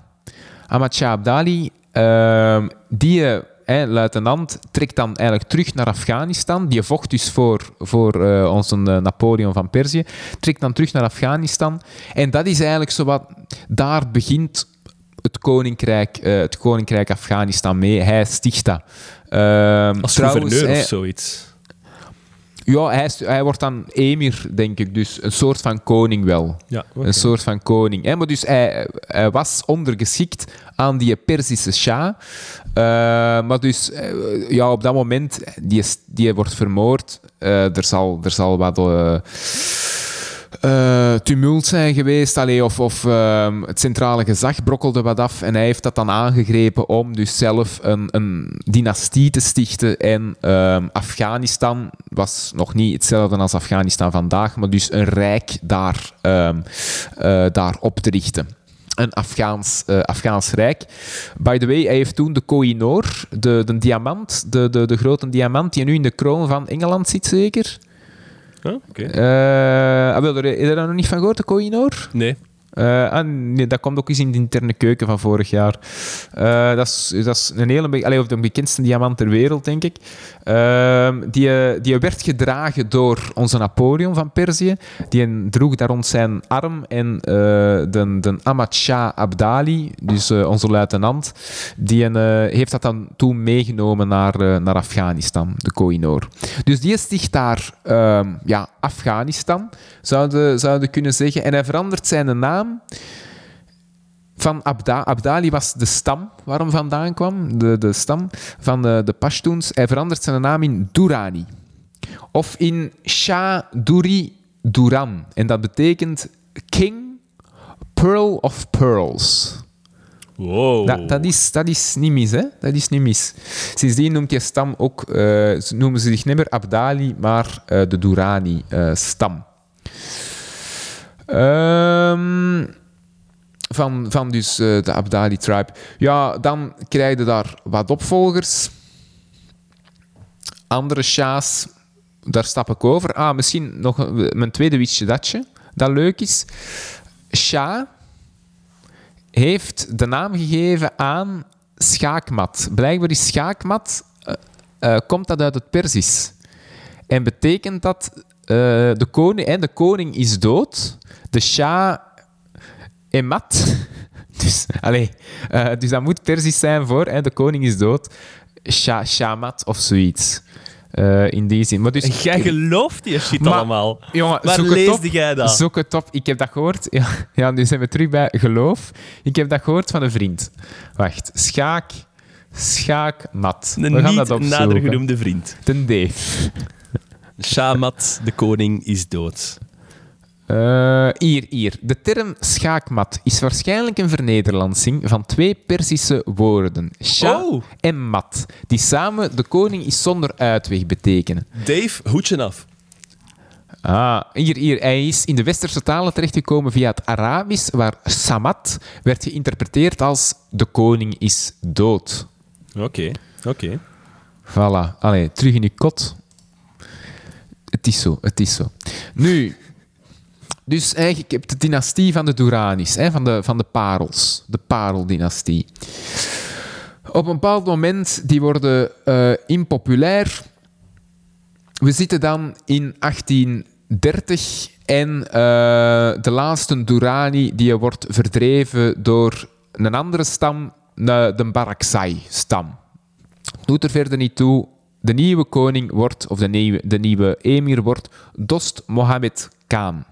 Ahmad Shah Abdali, ehm, die eh, luitenant, trekt dan eigenlijk terug naar Afghanistan. Die vocht dus voor, voor eh, onze eh, Napoleon van Perzië. Trekt dan terug naar Afghanistan. En dat is eigenlijk zo wat... Daar begint het koninkrijk, het koninkrijk Afghanistan mee. Hij sticht dat. Ehm, Als trouwens, gouverneur hij- of zoiets. Ja, hij, is- hij wordt dan emir, denk ik. Dus een soort van koning wel. Ja. Een soort van koning. Hè? Maar dus hij, hij was ondergeschikt aan die Perzische Shah. Eh, maar dus eh, ja, op dat moment, die, die wordt vermoord. Eh, er, zal, er zal wat eh, eh, tumult zijn geweest. Allee, of of ehm, het centrale gezag brokkelde wat af. En hij heeft dat dan aangegrepen om dus zelf een, een dynastie te stichten. En ehm, Afghanistan was nog niet hetzelfde als Afghanistan vandaag. Maar dus een rijk daar, ehm, eh, daar op te richten een Afghaans, eh, Afghaans rijk. By the way, hij heeft toen de Koh-i-Noor, de, de diamant, de, de, de grote diamant, die nu in de kroon van Engeland zit, zeker. Wel, heb je daar nog niet van gehoord, de Koh-i-Noor? Nee. Nee, dat komt ook eens in de interne keuken van vorig jaar. Eh, dat, is, dat een hele... Allee, de bekendste diamant ter wereld, denk ik. Ehm, die, eh, die werd gedragen door onze Napoleon van Perzië. Die droeg daar rond zijn arm. En de, de Shah Abdali, dus onze luitenant, die heeft dat dan toen meegenomen naar, naar Afghanistan, de Koh-i-Noor. Dus die sticht daar ehm, ja, Afghanistan, zouden zouden kunnen zeggen. En hij verandert zijn naam van Abda. Abdali was de stam waar hem vandaan kwam, de, de stam van de, de Pashtuns. Hij verandert zijn naam in Durrani. Of in Shah Duri Duran. En dat betekent King Pearl of Pearls. Wow. Dat, dat, is, dat is niet mis, hè? Dat is niet mis. Sindsdien noemt je stam ook, eh, noemen ze zich niet meer Abdali, maar eh, de Durrani-stam. Ehm, van, van dus eh, de Abdali-tribe. Ja, dan krijg je daar wat opvolgers. Andere shahs, daar stap ik over. Ah, misschien nog mijn tweede wistje datje, dat leuk is. Shah heeft de naam gegeven aan schaakmat. Blijkbaar is schaakmat, eh, eh, komt dat uit het Persisch. En betekent dat de, koning, en de koning is dood, de Shah emat. Dus, allee, eh, dus dat moet Persisch zijn voor hè, de koning is dood. Shah, Shamat of zoiets. Eh, in die zin. Maar dus, En jij gelooft die shit Maar- allemaal. Jongen, Waar zoek het leesde op. jij dat? Zoek het op. Ik heb dat gehoord. Ja, ja, nu zijn we terug bij geloof. Ik heb dat gehoord van een vriend. Wacht. Schaak. Schaakmat. Een we gaan niet dat nader genoemde vriend. Ten Dave. Shamat, de koning, is dood. Eh, hier, hier. De term schaakmat is waarschijnlijk een vernederlandsing van twee Perzische woorden. Sha Oh. en mat, die samen de koning is zonder uitweg betekenen. Dave, hoedje af. Ah, hier, hier. Hij is in de westerse talen terechtgekomen via het Arabisch, waar samat werd geïnterpreteerd als de koning is dood. Oké, oké. Voilà. Allee, terug in je kot. Het is zo, het is zo. Nu, dus eigenlijk heb je de dynastie van de Duranis, hè, van, de, van de parels. De pareldynastie. Op een bepaald moment, die worden eh, impopulair. We zitten dan in 1830 en eh, de laatste Durrani die wordt verdreven door een andere stam, de Baraksai-stam. Doet er verder niet toe. De nieuwe koning wordt, of de nieuwe, de nieuwe emir wordt, Dost Mohammed Khan.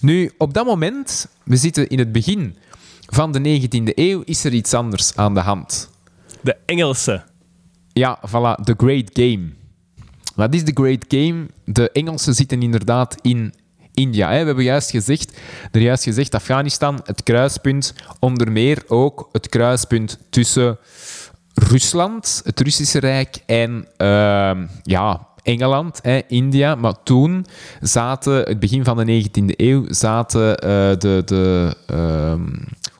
Nu, op dat moment, we zitten in het begin van de 19e eeuw, is er iets anders aan de hand. De Engelse. Ja, voilà, The Great Game. Wat is The Great Game? De Engelsen zitten inderdaad in India. Hè. We hebben juist gezegd, er juist gezegd, Afghanistan, het kruispunt, onder meer ook het kruispunt tussen Rusland, het Russische Rijk, en ehm, ja, Engeland, India. Maar toen zaten, het begin van de 19e eeuw, zaten eh, de, de ehm,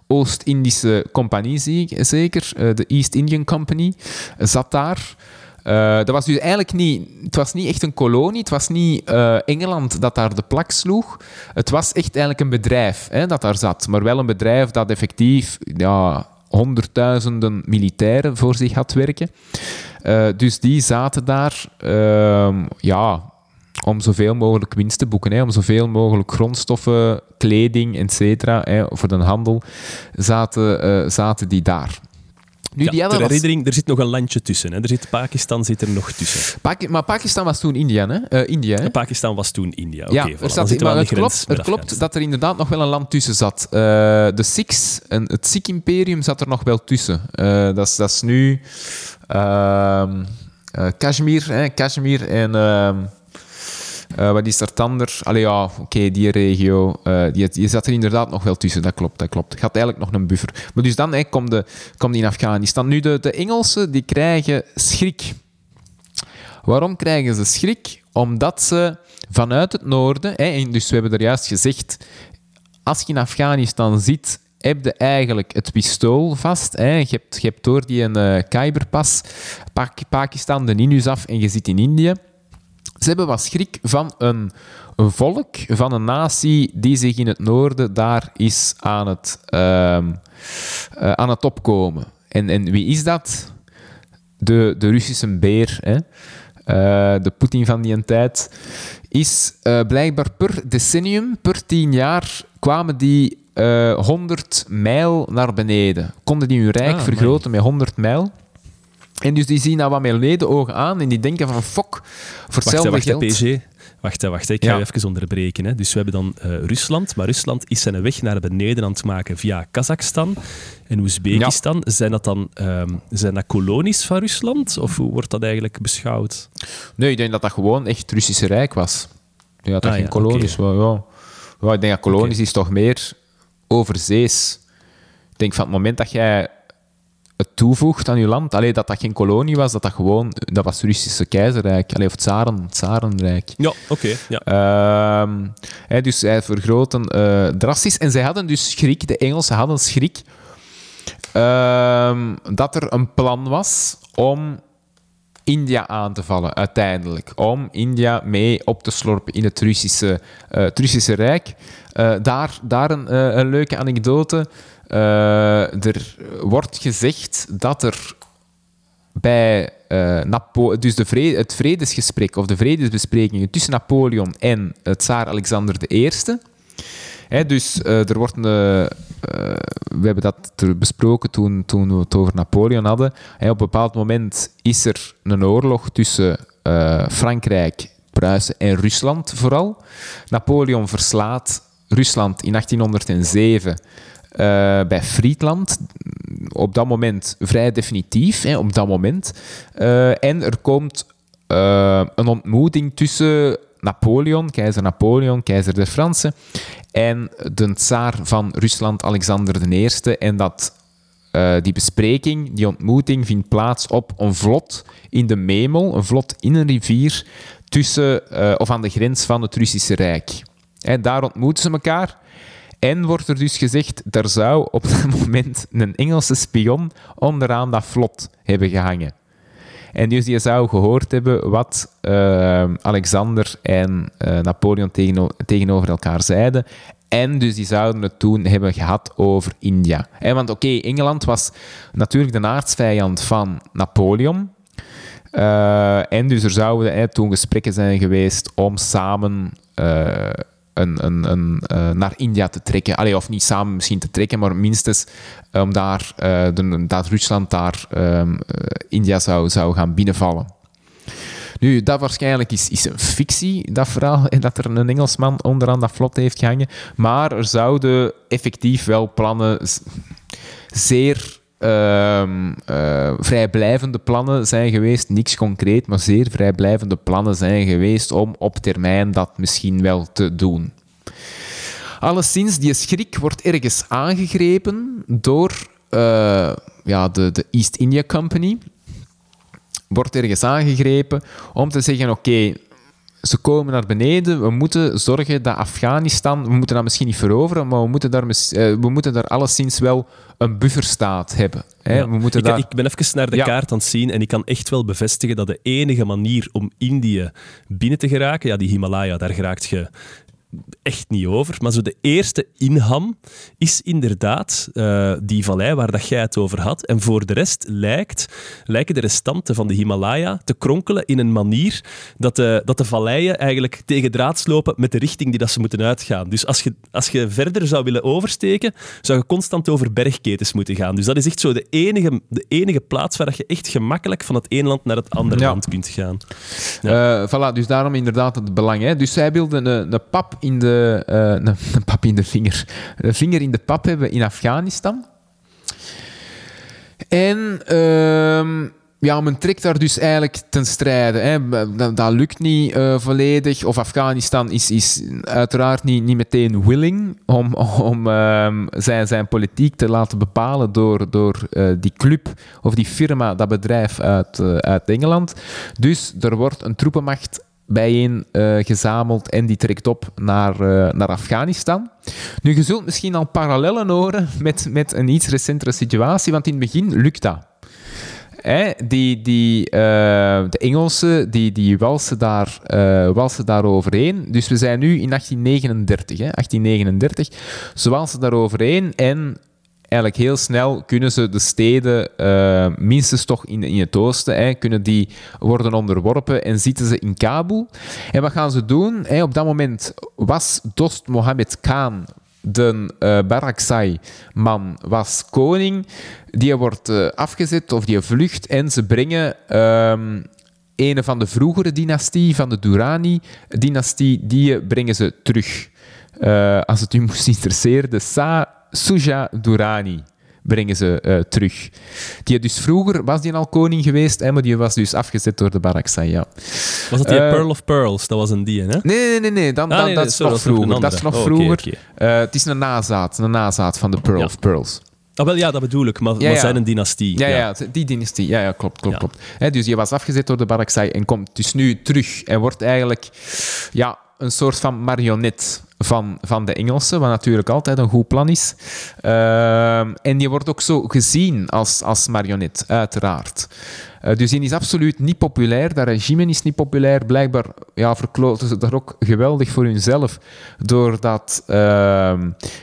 Oost-Indische Compagnie, zie ik, zeker, eh, de East Indian Company, zat daar. Eh, dat was dus eigenlijk niet, het was niet echt een kolonie, het was niet Engeland dat daar de plak sloeg. Het was echt eigenlijk een bedrijf hè, dat daar zat, maar wel een bedrijf dat effectief ja, honderdduizenden militairen voor zich had werken. Eh, dus die zaten daar ehm, ja, om zoveel mogelijk winst te boeken, hè, om zoveel mogelijk grondstoffen, kleding, etc. Voor de handel, zaten, eh, zaten die daar. Nu, Ja, die ter was- herinnering, er zit nog een landje tussen. Hè. Er zit Pakistan zit er nog tussen. Paki- maar Pakistan was toen India, hè? Eh, India, hè? Pakistan was toen India. Oké, ja, voilà, zat, maar het klopt, het klopt dat er inderdaad nog wel een land tussen zat. Eh, de Sikhs, en het Sikh-imperium zat er nog wel tussen. Eh, dat, is, dat is nu ehm, eh, Kashmir, hè? Kashmir en... eh, wat is er tander? Allee, ja, oké, die regio. eh, die, zat er inderdaad nog wel tussen, dat klopt. Dat klopt. Had eigenlijk nog een buffer. Maar dus dan hè, komt de, komt die in Afghanistan. Nu, de, de Engelsen die krijgen schrik. Waarom krijgen ze schrik? Omdat ze vanuit het noorden, hè, en dus we hebben er juist gezegd, als je in Afghanistan zit, heb je eigenlijk het pistool vast. Hè. Je, hebt, je door die een eh, Khyberpas, Pak- Pakistan de Ninus af en je zit in Indië. Ze hebben wat schrik van een, een volk, van een natie die zich in het noorden daar is aan het, ehm, eh, aan het opkomen. En, en wie is dat? De, de Russische beer, hè? Eh, de Poetin van die tijd, is eh, blijkbaar per decennium, per tien jaar, kwamen die eh 100 mijl naar beneden. Konden die hun rijk Ah, vergroten met 100 mijl. En dus die zien dat wat met ledenogen aan en die denken van, fok, voor Wacht, hetzelfde wacht. PG. Wacht, wacht. hè. Ik ga Ja. je even onderbreken. Hè. Dus we hebben dan eh, Rusland, maar Rusland is zijn weg naar beneden aan het maken via Kazachstan en Oezbekistan. Zijn dat dan ehm, zijn dat kolonies van Rusland? Of hoe wordt dat eigenlijk beschouwd? Nee, ik denk dat dat gewoon echt het Russische Rijk was. Ja, dat Ah, geen ja, kolonies oké. was. Ja. Ja, ik denk dat kolonies is toch meer overzees. Ik denk van het moment dat jij het toevoegt aan je land, alleen dat dat geen kolonie was, dat dat gewoon, dat was het Russische keizerrijk, allee, of het Tsaren, Tsarenrijk. Ja, oké. ja. Hè, dus zij vergroten eh, drastisch. En zij hadden dus schrik, de Engelsen hadden schrik, ehm, dat er een plan was om India aan te vallen, uiteindelijk. Om India mee op te slorpen in het Russische, uh, het Russische Rijk. Uh, daar daar een, uh, een leuke anekdote. Er wordt gezegd dat er bij Napo dus de vrede, het vredesgesprek of de vredesbesprekingen tussen Napoleon en het tsaar Alexander I dus uh, er wordt we hebben dat besproken toen, toen we het over Napoleon hadden. op een bepaald moment is er een oorlog tussen Frankrijk, Pruisen en Rusland vooral. Napoleon verslaat Rusland in 1807 bij Friedland. Op dat moment vrij definitief, hè, op dat moment. en er komt een ontmoeting tussen Napoleon, keizer Napoleon, keizer der Fransen, en de tsaar van Rusland, Alexander I. En dat, die bespreking, die ontmoeting, vindt plaats op een vlot in de Memel, een vlot in een rivier, tussen, of aan de grens van het Russische Rijk. En daar ontmoeten ze elkaar. En wordt er dus gezegd, er zou op dat moment een Engelse spion onderaan dat vlot hebben gehangen. En dus die zou gehoord hebben wat uh, Alexander en uh, Napoleon tegen, tegenover elkaar zeiden. En dus die zouden het toen hebben gehad over India. En want oké, Engeland was natuurlijk de aardsvijand van Napoleon. Uh, en dus er zouden toen gesprekken zijn geweest om samen een, uh, naar India te trekken. Allee, of niet samen misschien te trekken, maar minstens om daar, uh, dat Rusland daar um, India zou, zou gaan binnenvallen. Nu, dat waarschijnlijk is, is een fictie, dat verhaal, en dat er een Engelsman onderaan dat vlot heeft gehangen. Maar er zouden effectief wel plannen, zeer uh, uh, vrijblijvende plannen zijn geweest. Niks concreet, maar zeer vrijblijvende plannen zijn geweest om op termijn dat misschien wel te doen. Alleszins, die schrik wordt ergens aangegrepen door uh, ja, de, de East India Company. Wordt ergens aangegrepen om te zeggen: oké, ze komen naar beneden. We moeten zorgen dat Afghanistan, we moeten dat misschien niet veroveren, maar we moeten daar, uh, we moeten daar alleszins wel een bufferstaat hebben. Hè? Ja. We moeten ik, daar... ik, ben even naar de ja. kaart aan het zien en ik kan echt wel bevestigen dat de enige manier om Indië binnen te geraken, ja, die Himalaya, daar geraakt je echt niet over. Maar zo de eerste inham is inderdaad uh, die vallei waar dat jij het over had. En voor de rest lijkt, lijken de restanten van de Himalaya te kronkelen in een manier dat de, dat de valleien eigenlijk tegen draads lopen met de richting die dat ze moeten uitgaan. Dus als je, als je verder zou willen oversteken, zou je constant over bergketens moeten gaan. Dus dat is echt zo de enige, de enige plaats waar je echt gemakkelijk van het ene land naar het andere Ja. land kunt gaan. Eh, voilà, dus daarom inderdaad het belang. Hè. Dus zij wilden een, een pap in de, eh, een pap in de vinger, een vinger in de pap hebben in Afghanistan. En ehm, ja, men trekt daar dus eigenlijk ten strijde. Hè. Dat, lukt niet eh, volledig. Of Afghanistan is, is uiteraard niet, niet meteen willing om, om ehm, zijn, zijn politiek te laten bepalen door, door eh, die club of die firma, dat bedrijf uit, uit Engeland. Dus er wordt een troepenmacht bijeen eh, en die trekt op naar, eh, naar Afghanistan. Nu, je zult misschien al parallellen horen met, met een iets recentere situatie, want in het begin lukt dat. Die, die, eh, de Engelsen die, die walsen, daar, walsen daar overheen. Dus we zijn nu in 1839. Hè, 1839. Ze walsen daar overheen en eigenlijk heel snel kunnen ze de steden, eh, minstens toch in, in het oosten, kunnen die worden onderworpen en zitten ze in Kabul. En wat gaan ze doen? Op dat moment was Dost Mohammed Khan, de eh Barakzai-man, was koning. Die wordt eh, afgezet of die vlucht en ze brengen... ehm, een van de vroegere dynastie, van de Durrani-dynastie, die brengen ze terug. Als het u moest interesseren, de Sa Suja Durrani brengen ze eh, terug. Die dus vroeger was die al koning geweest, hè, maar die was dus afgezet door de Baraksai. Ja. Was dat die Eh, Pearl of Pearls? Dat was een die, hè? Nee, nee, nee, nee, dan, Ah, dan, nee, dat nee, is sorry, nog een vroeger. Dat is nog. Oh, vroeger. het is een nazaat, een nazaat van de Pearl Ja. of Pearls. Ah, wel, ja, dat bedoel ik, maar, Ja, maar ja. zijn een dynastie. Ja, ja. die dynastie. Ja, ja klopt, klopt, klopt. Hè, dus die was afgezet door de Baraksai en komt dus nu terug en wordt eigenlijk ja, een soort van marionet van, van de Engelsen, wat natuurlijk altijd een goed plan is. Ehm, en die wordt ook zo gezien als, als marionet, uiteraard. Uh, dus die is absoluut niet populair. Dat regime is niet populair. Blijkbaar ja, verkloten ze dat ook geweldig voor hunzelf. Doordat uh,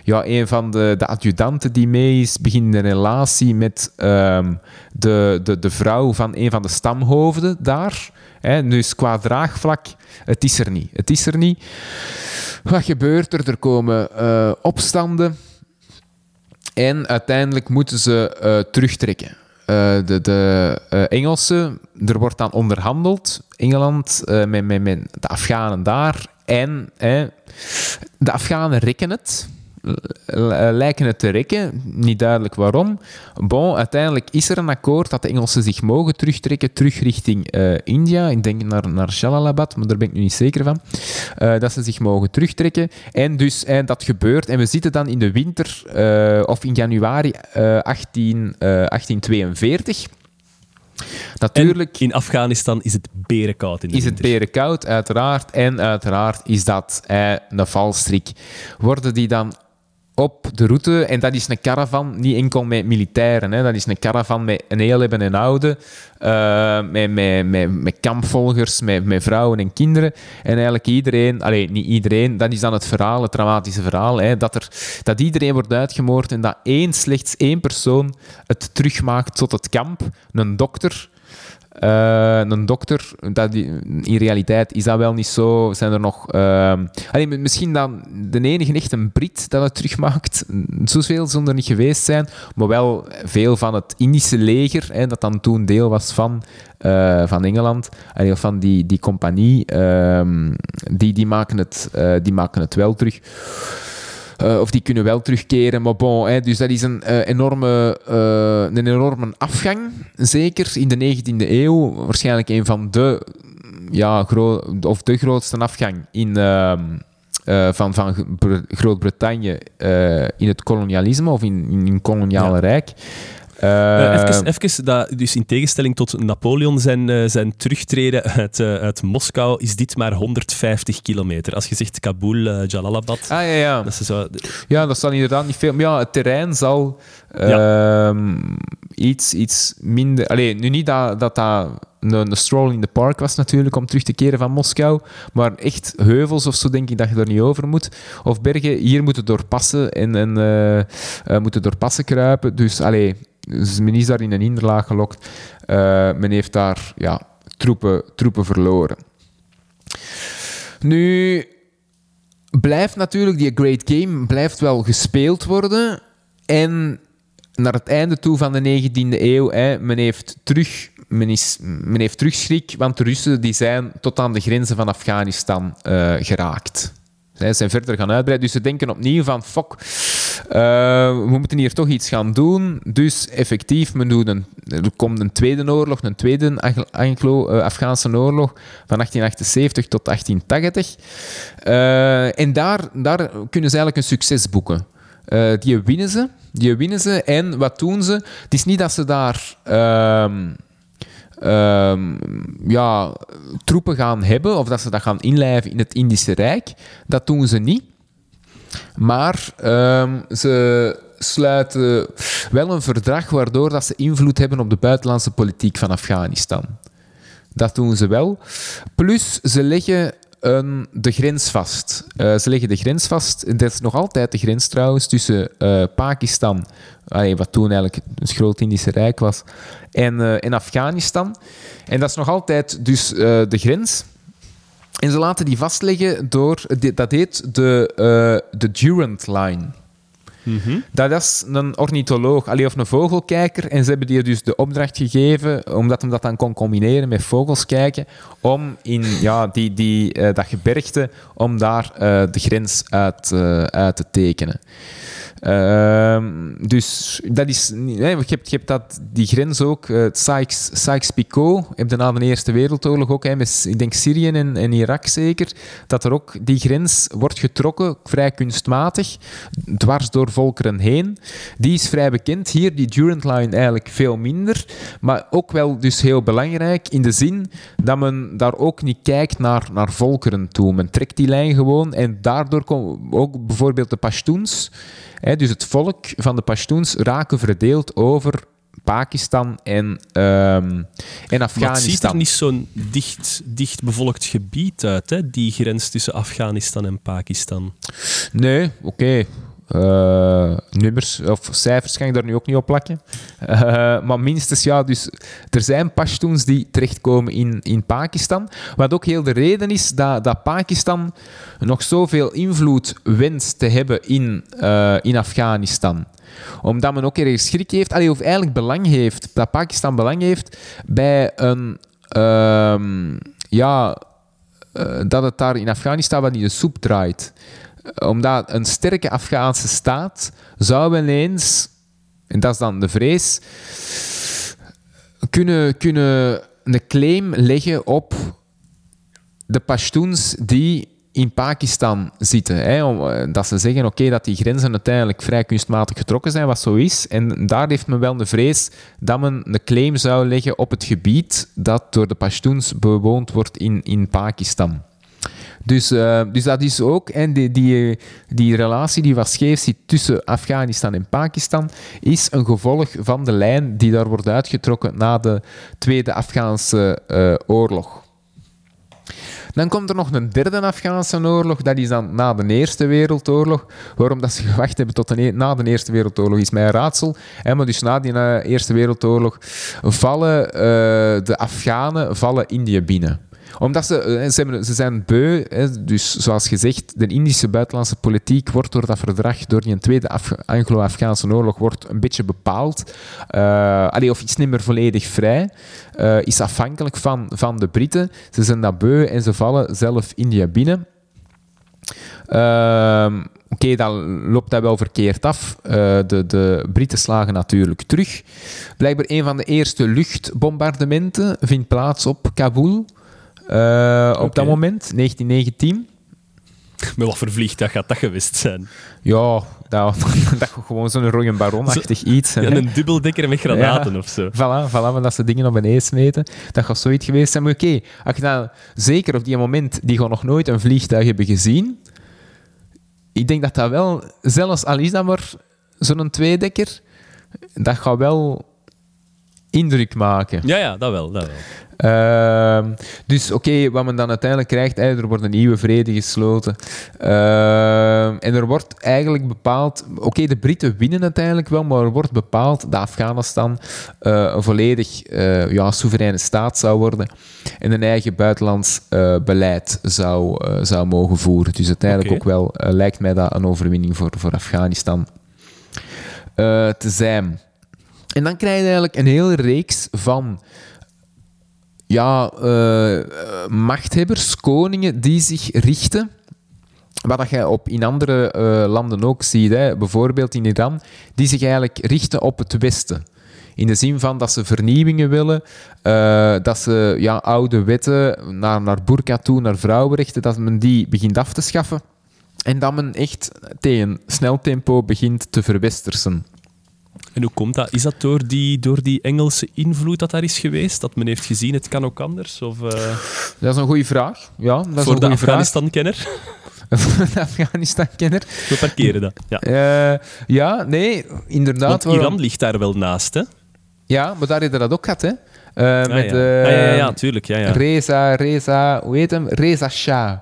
ja, een van de, de adjudanten die mee is, begint een relatie met uh, de, de, de vrouw van een van de stamhoofden daar. Hè, dus qua draagvlak, het is er niet. Het is er niet. Wat gebeurt er? Er komen uh, opstanden. En uiteindelijk moeten ze uh, terugtrekken. Uh, de, de Engelsen, er wordt dan onderhandeld, Engeland, met, met, met de Afghanen daar. En de Afghanen rekken het lijken het te rekken. Niet duidelijk waarom. Bon, uiteindelijk is er een akkoord dat de Engelsen zich mogen terugtrekken, terug richting uh, India. Ik denk naar, naar Jalalabad, maar daar ben ik nu niet zeker van. Uh, dat ze zich mogen terugtrekken. En dus en dat gebeurt. En we zitten dan in de winter, uh, of in januari 18, 1842. Natuurlijk, en in Afghanistan is het berenkoud. In de is het berenkoud, uiteraard. En uiteraard is dat eh, een valstrik. Worden die dan op de route. En dat is een caravan, niet enkel met militairen. Hè. Dat is een caravan met een heel hebben en oude. Uh, met, met, met, met kampvolgers, met, met vrouwen en kinderen. En eigenlijk iedereen, alleen niet iedereen, dat is dan het verhaal, het dramatische verhaal. Hè, dat, er, dat iedereen wordt uitgemoord en dat één, slechts één persoon het terugmaakt tot het kamp. Een dokter uh, een dokter, dat in realiteit is dat wel niet zo. Zijn er nog. Uh, misschien dan de enige echt een Brit dat het terugmaakt. Zoveel zullen er niet geweest zijn. Maar wel veel van het Indische leger, hè, dat dan toen deel was van, uh, van Engeland. Allee, van die, die compagnie. Ehm, die, die, maken het, uh, die maken het wel terug. Uh, of die kunnen wel terugkeren. Maar bon, hè, dus dat is een, uh, enorme, uh, een enorme afgang. Zeker in de 19e eeuw. Waarschijnlijk een van de, ja, of de grootste afgang in, ehm, van, van Groot-Brittannië in het kolonialisme of in, in, in koloniale ja. rijk. Uh, even, even dat, dus in tegenstelling tot Napoleon zijn, uh, zijn terugtreden uit, uit Moskou is dit maar 150 kilometer. Als je zegt Kabul, Jalalabad. Ah ja, ja. Dat is zo... ja, dat zal inderdaad niet veel. Maar ja, het terrein zal ja. Ehm, iets, iets minder. Alleen, nu niet dat dat. dat een, een, stroll in the park was natuurlijk om terug te keren van Moskou. Maar echt heuvels of zo denk ik dat je er niet over moet. Of bergen, hier moeten doorpassen en, en moeten doorpassen kruipen. Dus allee, men is daar in een hinderlaag gelokt. Uh, men heeft daar ja, troepen, troepen verloren. Nu blijft natuurlijk die Great Game blijft wel gespeeld worden. En naar het einde toe van de 19e eeuw, hè, men heeft terug men, is, men heeft terug schrik, want de Russen die zijn tot aan de grenzen van Afghanistan uh, geraakt. Zij zijn verder gaan uitbreiden. Dus ze denken opnieuw van, fuck, uh, we moeten hier toch iets gaan doen. Dus effectief, men er komt een tweede oorlog, een tweede Anglo-Afghaanse oorlog van 1878 tot 1880. Uh, en daar, daar kunnen ze eigenlijk een succes boeken. Die winnen ze. Die winnen ze. En wat doen ze? Het is niet dat ze daar... Um, ja, troepen gaan hebben of dat ze dat gaan inlijven in het Indische Rijk. Dat doen ze niet. Maar um, ze sluiten wel een verdrag waardoor dat ze invloed hebben op de buitenlandse politiek van Afghanistan. Dat doen ze wel. Plus, ze leggen een, de grens vast. Uh, ze leggen de grens vast. Dat is nog altijd de grens trouwens tussen uh, Pakistan, wat toen eigenlijk het groot Indische Rijk was, en, uh, en Afghanistan. En dat is nog altijd dus de grens. En ze laten die vastleggen door, dat heet de, de Durant Line. Dat is een ornitholoog, allee, of een vogelkijker. En ze hebben die dus de opdracht gegeven, omdat hij dat dan kon combineren met vogels kijken, om in ja, die, die, uh, dat gebergte, om daar uh, de grens uit, uh, uit te tekenen. Ehm, dus dat is... hè, je, hebt, je hebt dat, die grens ook, eh, het Sykes- Sykes-Picot, heb je na de Eerste Wereldoorlog ook, hè, met, ik denk Syrië en, en Irak zeker, dat er ook die grens wordt getrokken, vrij kunstmatig, dwars door volkeren heen. Die is vrij bekend. Hier, die Durant Line eigenlijk veel minder, maar ook wel dus heel belangrijk in de zin dat men daar ook niet kijkt naar, naar volkeren toe. Men trekt die lijn gewoon en daardoor komen ook bijvoorbeeld de Pashtuns, dus het volk van de Pashtuns, raken verdeeld over Pakistan en, ehm, en Maar het ziet er Afghanistan. niet zo'n dicht, dicht bevolkt gebied uit, hè? die grens tussen Afghanistan en Pakistan. Nee, oké. Eh, nummers of cijfers kan ik daar nu ook niet op plakken. Eh, maar minstens, ja, dus er zijn Pashtuns die terechtkomen in, in Pakistan. Wat ook heel de reden is dat, dat Pakistan nog zoveel invloed wenst te hebben in, eh, in Afghanistan omdat men ook ergens schrik heeft, allee, of eigenlijk belang heeft, dat Pakistan belang heeft bij een, ehm, ja, dat het daar in Afghanistan wat in de soep draait. Omdat een sterke Afghaanse staat zou wel eens, en dat is dan de vrees, kunnen, kunnen een claim leggen op de Pashtuns die in Pakistan zitten. Hè, eh, dat ze zeggen oké, dat die grenzen uiteindelijk vrij kunstmatig getrokken zijn, wat zo is. En daar heeft men wel de vrees dat men een claim zou leggen op het gebied dat door de Pashtuns bewoond wordt in, in Pakistan. Dus, eh, dus dat is ook, en die, die, die relatie die wat scheef zit tussen Afghanistan en Pakistan, is een gevolg van de lijn die daar wordt uitgetrokken na de Tweede Afghaanse eh, oorlog. Dan komt er nog een derde Afghaanse oorlog, dat is dan na de Eerste Wereldoorlog. Waarom dat ze gewacht hebben tot e- na de Eerste Wereldoorlog is mij een raadsel. Maar dus na die Eerste Wereldoorlog vallen eh, de Afghanen vallen Indië binnen omdat ze, eh, ze, zijn beu, dus zoals gezegd, de Indische buitenlandse politiek wordt door dat verdrag, door die Tweede Af- Anglo-Afghaanse oorlog, wordt een beetje bepaald. Eh, allee, of iets niet meer volledig vrij. eh, is afhankelijk van, van de Britten. Ze zijn dat beu en ze vallen zelf India binnen. Ehm, Oké, dan loopt dat wel verkeerd af. De, de Britten slagen natuurlijk terug. Blijkbaar een van de eerste luchtbombardementen vindt plaats op Kabul. Eh, op dat moment, 1919. Met wat voor vliegtuig gaat dat geweest zijn? Ja, dat, dat gewoon zo'n rode baronachtig iets. Ja, hè. een dubbeldekker met granaten Ja. of zo. Voilà, voilà, maar dat ze dingen op beneden smeten. Dat gaat zoiets geweest zijn. Maar oké, als je dan zeker op die moment die gewoon nog nooit een vliegtuig hebben gezien, ik denk dat dat wel, zelfs al is dat maar zo'n tweedekker, dat gaat wel indruk maken. Ja, ja, dat wel. Dat wel. Ehm, dus oké, wat men dan uiteindelijk krijgt, er wordt een nieuwe vrede gesloten. Ehm, en er wordt eigenlijk bepaald... Oké, de Britten winnen uiteindelijk wel, maar er wordt bepaald dat Afghanistan eh, een volledig eh, ja, soevereine staat zou worden en een eigen buitenlands eh, beleid zou, zou mogen voeren. Dus uiteindelijk ook wel lijkt mij dat een overwinning voor, voor Afghanistan te zijn. En dan krijg je eigenlijk een hele reeks van ja, eh, machthebbers, koningen, die zich richten. Wat je op in andere eh, landen ook ziet, hè, bijvoorbeeld in Iran, die zich eigenlijk richten op het Westen. In de zin van dat ze vernieuwingen willen, eh, dat ze ja, oude wetten naar, naar burka toe, naar vrouwenrechten, dat men die begint af te schaffen. En dat men echt tegen snel tempo begint te verwestersen. En hoe komt dat? Is dat door die, door die Engelse invloed dat daar is geweest? Dat men heeft gezien, het kan ook anders? Of, eh, Dat is een goede vraag. Ja, dat is voor een de. Afghanistan-kenner? Voor de Afghanistan-kenner. We parkeren dat. Ja. Eh, ja, nee, inderdaad. Want Iran ligt daar wel naast, hè? Ja, maar daar heb je dat ook gehad, hè? Eh, Ah, met ja. Ah, ja, ja, ja, tuurlijk. Ja, ja. Reza, Reza, hoe heet hem? Reza Shah.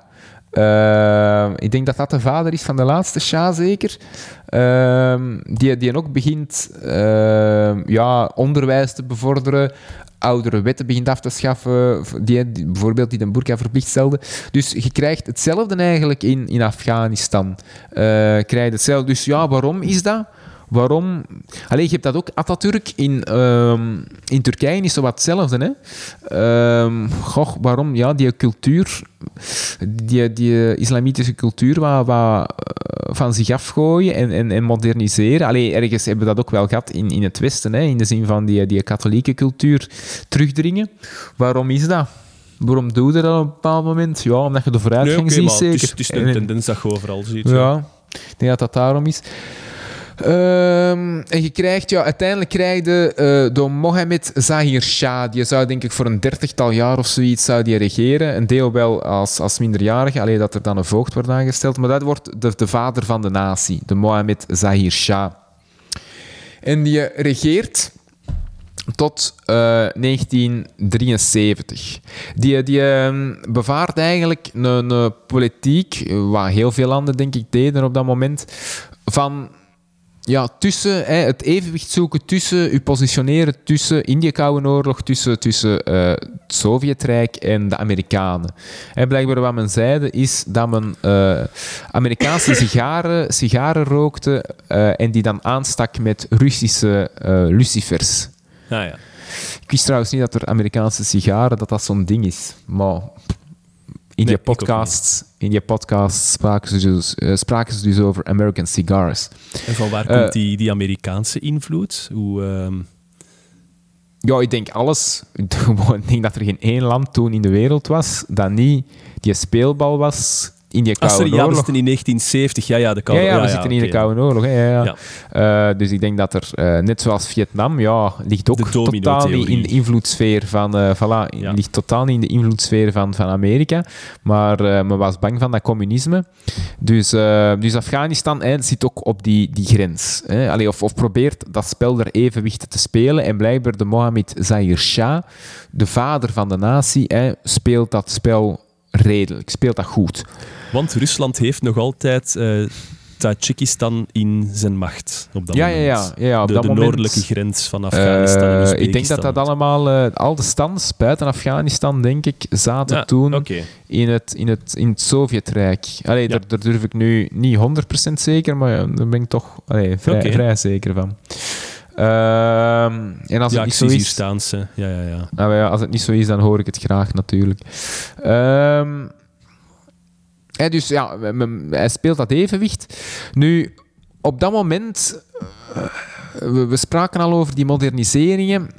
Eh, ik denk dat dat de vader is van de laatste Shah, zeker. Ehm, die, die ook begint ehm, ja, onderwijs te bevorderen, oudere wetten begint af te schaffen, die, bijvoorbeeld die de burka verplicht stelde. Dus je krijgt hetzelfde eigenlijk in, in Afghanistan. Eh, krijg hetzelfde. Dus ja, waarom is dat? Waarom... Allee, je hebt dat ook, Atatürk, in, ehm, in Turkije is zo wat hetzelfde. Hè? Ehm, goh, waarom? Ja, die cultuur, die, die islamitische cultuur, wat, wat eh, van zich afgooien en, en, en moderniseren. Allee, ergens hebben we dat ook wel gehad in, in het Westen, hè? in de zin van die, die katholieke cultuur terugdringen. Waarom is dat? Waarom doe je dat op een bepaald moment? Ja, omdat je de vooruitgang Nee, ziet, zeker. het is, het is een En- tendens dat je overal ziet. ja, ik denk dat dat daarom is. Ehm, en je krijgt, ja, uiteindelijk krijg je eh, door Mohammed Zahir Shah. Die zou denk ik voor een dertigtal jaar of zoiets zou die regeren. Een deel wel als, als minderjarige, alleen dat er dan een voogd wordt aangesteld. Maar dat wordt de, de vader van de natie, de Mohammed Zahir Shah. En die regeert tot eh, 1973. Die, die ehm, bevaart eigenlijk een, een politiek, eh, wat heel veel landen denk ik deden op dat moment, van ja, tussen hè, het evenwicht zoeken tussen, u positioneren tussen in die Koude Oorlog, tussen, tussen eh, het Sovjetrijk en de Amerikanen. En blijkbaar wat men zeide is dat men eh, Amerikaanse sigaren, sigaren rookte eh, en die dan aanstak met Russische lucifers. Ah, ja. Ik wist trouwens niet dat er Amerikaanse sigaren, dat dat zo'n ding is. Maar in, Nee, die ik ook podcast, in die podcast spraken ze, dus, eh, spraken ze dus over American cigars. En van waar Eh, komt die, die Amerikaanse invloed? Hoe, ehm, Ja, ik denk alles. Ik denk dat er geen één land toen in de wereld was dat niet die speelbal was in die Ah, sorry, Koude ja, we Oorlog. zitten in 1970. Ja, ja, de Koude ja, we zitten in de. Koude Oorlog. Ja, ja. Ja. Eh, dus ik denk dat er, eh, net zoals Vietnam, ja, ligt ook totaal niet in de invloedssfeer van, eh voilà, ligt totaal niet in de invloedssfeer van, van Amerika. Maar men was bang van dat communisme. Dus, dus Afghanistan hè, zit ook op die, die grens. Hè. Allee, of, of probeert dat spel er evenwicht te spelen. En blijkbaar de Mohammed Zahir Shah, de vader van de natie, hè, speelt dat spel redelijk, speelt dat goed. Want Rusland heeft nog altijd eh Tajikistan in zijn macht op dat Ja, moment. ja, ja, ja, op de, dat de moment- noordelijke grens van Afghanistan Eh, Oezbekistan. ik denk dat dat allemaal, eh, al de stands buiten Afghanistan, denk ik, zaten Ja, toen in, het, in, het, in het Sovjetrijk. Allee, daar, daar durf ik nu niet 100% zeker, maar daar ben ik toch allee, vrij, vrij zeker van. Ehm, en als Ja, het niet zo is. Ja, ja, ja. nou ja, als het niet zo is, dan hoor ik het graag natuurlijk. Ehm, dus ja, hij speelt dat evenwicht. Nu, op dat moment, eh, we, spraken al over die moderniseringen.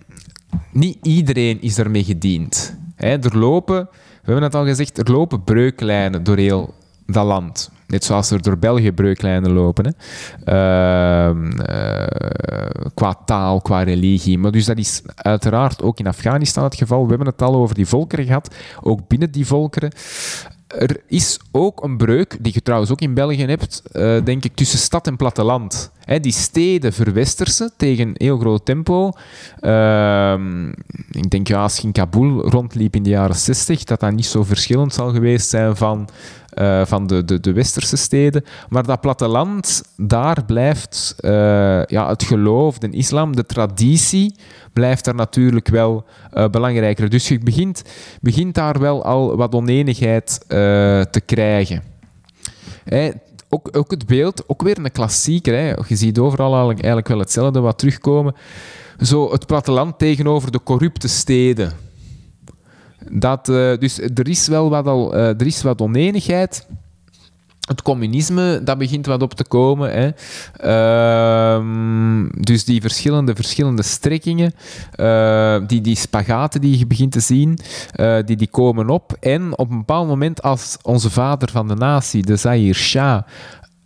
Niet iedereen is ermee gediend. Hè, er lopen, we hebben het al gezegd, er lopen breuklijnen door heel dat land. Net zoals er door België breuklijnen lopen. Ehm, eh, qua taal, qua religie. Maar dus dat is uiteraard ook in Afghanistan het geval. We hebben het al over die volkeren gehad. Ook binnen die volkeren. Er is ook een breuk, die je trouwens ook in België hebt, eh, denk ik, tussen stad en platteland. Die steden verwestersen tegen heel groot tempo. Ehm, ik denk, ja, als je in Kabul rondliep in de jaren 60, dat dat niet zo verschillend zal geweest zijn van, eh, van de, de, de westerse steden. Maar dat platteland, daar blijft eh, ja, het geloof, de islam, de traditie, blijft daar natuurlijk wel eh, belangrijker. Dus je begint, begint daar wel al wat oneenigheid eh, te krijgen. Ook, ook het beeld, ook weer een klassieker. Je ziet overal eigenlijk- eigenlijk wel hetzelfde wat terugkomen. Zo het platteland tegenover de corrupte steden. Dat, eh, dus er is wel wat, al, eh, er is wat oneenigheid. Het communisme, dat begint wat op te komen. Hè. Ehm, dus die verschillende, verschillende strekkingen, eh, die, die spagaten die je begint te zien, die, die komen op. En op een bepaald moment, als onze vader van de natie, de Zahir Shah,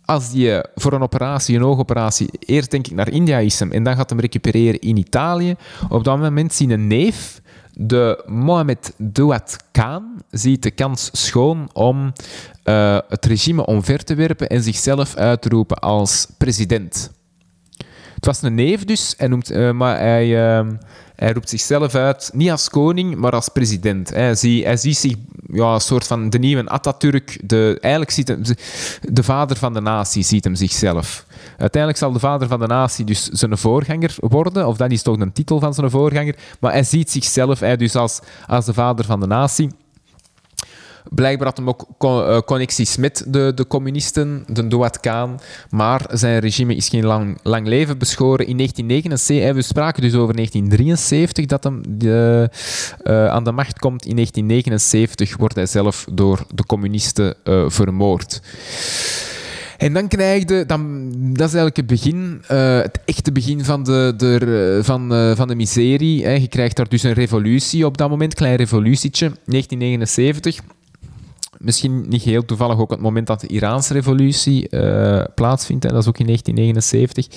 als die voor een operatie, een oogoperatie, eerst denk ik naar India is en dan gaat hem recupereren in Italië. Op dat moment zien een neef, de Mohammed Douad Khan, ziet de kans schoon om eh, het regime omver te werpen en zichzelf uit te roepen als president. Het was een neef dus, hij noemt, eh, maar hij, eh, hij roept zichzelf uit, niet als koning, maar als president. Hij, zie, hij ziet zich ja, een soort van de nieuwe Atatürk, de, eigenlijk ziet hem, de vader van de natie ziet hem zichzelf. Uiteindelijk zal de vader van de natie dus zijn voorganger worden, of dat is toch een titel van zijn voorganger, maar hij ziet zichzelf hij dus als, als de vader van de natie. Blijkbaar had hem ook eh, connecties met de, de communisten, de Doat Khan. Maar zijn regime is geen lang, lang leven beschoren. In 1979, eh, we spraken dus over 1973 dat hem de, eh, aan de macht komt. In 1979 wordt hij zelf door de communisten vermoord. En dan krijg je, dan, dat is eigenlijk het begin, het echte begin van de, de, van, van de miserie. Hè. Je krijgt daar dus een revolutie op dat moment, klein revolutietje, 1979. Misschien niet heel toevallig ook het moment dat de Iraanse revolutie eh, plaatsvindt. Dat is ook in 1979.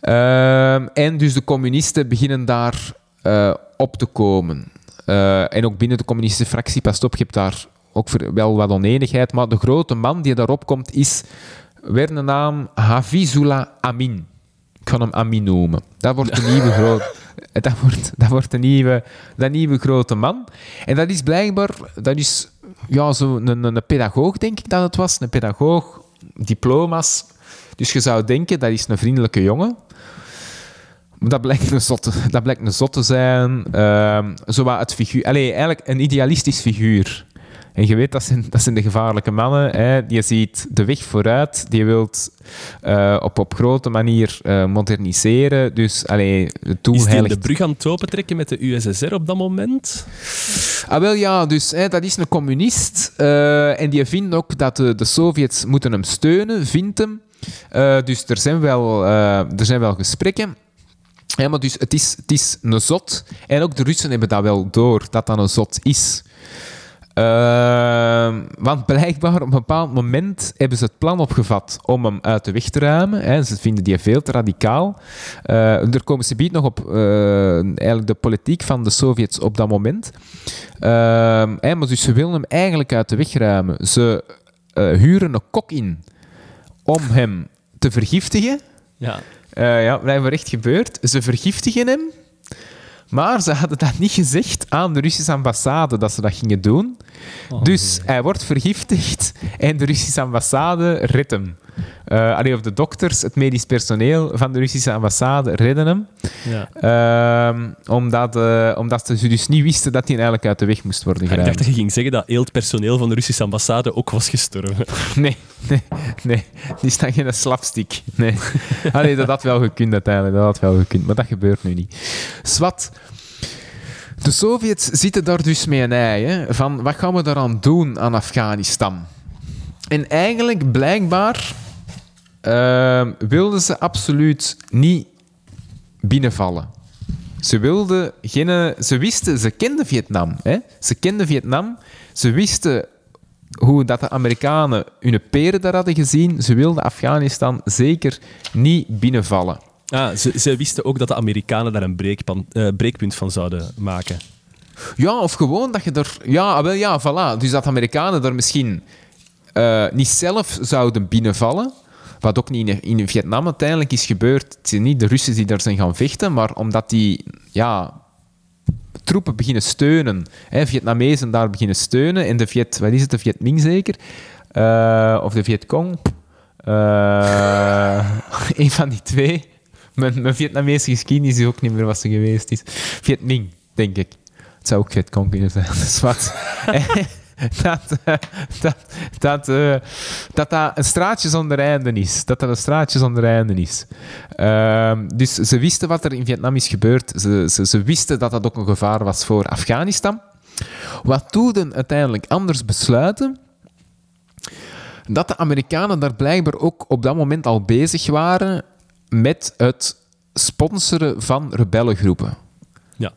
Ehm, en dus de communisten beginnen daar eh, op te komen. Eh, en ook binnen de communistische fractie, pas op, je hebt daar ook wel wat oneenigheid. Maar de grote man die daarop komt is, werd de naam Hafizullah Amin. Ik ga hem Amin noemen. Dat wordt de nieuwe grote... Dat wordt, dat wordt de nieuwe, dat nieuwe grote man. En dat is blijkbaar... Dat is ja, zo een, een, een pedagoog, denk ik dat het was. Een pedagoog, diploma's. Dus je zou denken, dat is een vriendelijke jongen. Maar Dat blijkt een zot, dat blijkt een zot te zijn. Ehm zo het figuur... Eigenlijk een idealistisch figuur. En je weet, dat zijn, dat zijn de gevaarlijke mannen. Hè. Je ziet de weg vooruit. Die wilt eh, op, op grote manier eh, moderniseren. Dus, allee, Is heiligt de brug aan het opentrekken met de USSR op dat moment? Ah, wel ja, dus hè, dat is een communist. eh, en die vindt ook dat de, de Sovjets moeten hem steunen, vindt hem. Dus er zijn wel, er zijn wel gesprekken. Ja, maar dus het is, het is een zot. En ook de Russen hebben dat wel door, dat dat een zot is. Ehm, want blijkbaar op een bepaald moment hebben ze het plan opgevat om hem uit de weg te ruimen. Hè. Ze vinden die veel te radicaal. Eh er komen ze biedt nog op eh, eigenlijk de politiek van de Sovjets op dat moment. Ehm, hè, maar dus ze willen hem eigenlijk uit de weg ruimen. Ze eh, huren een kok in om hem te vergiftigen. Ja. Ja, blijkbaar echt gebeurd. Ze vergiftigen hem. Maar ze hadden dat niet gezegd aan de Russische ambassade dat ze dat gingen doen. dus hij wordt vergiftigd en de Russische ambassade redt hem. Eh, allee, of de dokters, het medisch personeel van de Russische ambassade redden hem. ja. Ehm, omdat, eh, omdat ze dus niet wisten dat hij eigenlijk uit de weg moest worden Ik dacht geruimd. dat je ging zeggen dat heel het personeel van de Russische ambassade ook was gestorven. Nee, nee, nee. Die staan geen slapstick. Nee. Allee, dat had wel gekund uiteindelijk. Dat had wel gekund, maar dat gebeurt nu niet. Swat. De Sovjets zitten daar dus mee een ei. Hè, van wat gaan we daaraan doen aan Afghanistan? En eigenlijk, blijkbaar, ehm, wilden ze absoluut niet binnenvallen. Ze wilden geen... Ze wisten, ze kenden Vietnam. Hè? Ze kenden Vietnam. Ze wisten hoe dat de Amerikanen hun peren daar hadden gezien. Ze wilden Afghanistan zeker niet binnenvallen. Ah, ze, ze wisten ook dat de Amerikanen daar een breekpan, eh, breekpunt van zouden maken. Ja, of gewoon dat je er... Ja, ah, wel ja, voilà. Dus dat de Amerikanen er misschien eh, niet zelf zouden binnenvallen. Wat ook niet in, in Vietnam uiteindelijk is gebeurd. Het zijn niet de Russen die daar zijn gaan vechten, maar omdat die ja, troepen beginnen steunen. Hè, Vietnamezen daar beginnen steunen. En de Viet... Wat is het? De Vietming zeker? Eh, of de Vietcong? Eh een van die twee. Mijn, mijn Vietnamese geschiedenis is ook niet meer wat ze geweest is. Vietming, denk ik. Het zou ook Vietcong kunnen zijn. Dat is wat. dat, eh, dat, dat, eh, dat dat een straatje zonder einde is. Dat dat een straatje zonder einde is. Ehm, dus ze wisten wat er in Vietnam is gebeurd. Ze, ze, ze wisten dat dat ook een gevaar was voor Afghanistan. Wat doeden uiteindelijk anders besluiten? Dat de Amerikanen daar blijkbaar ook op dat moment al bezig waren met het sponsoren van rebellengroepen. Ja.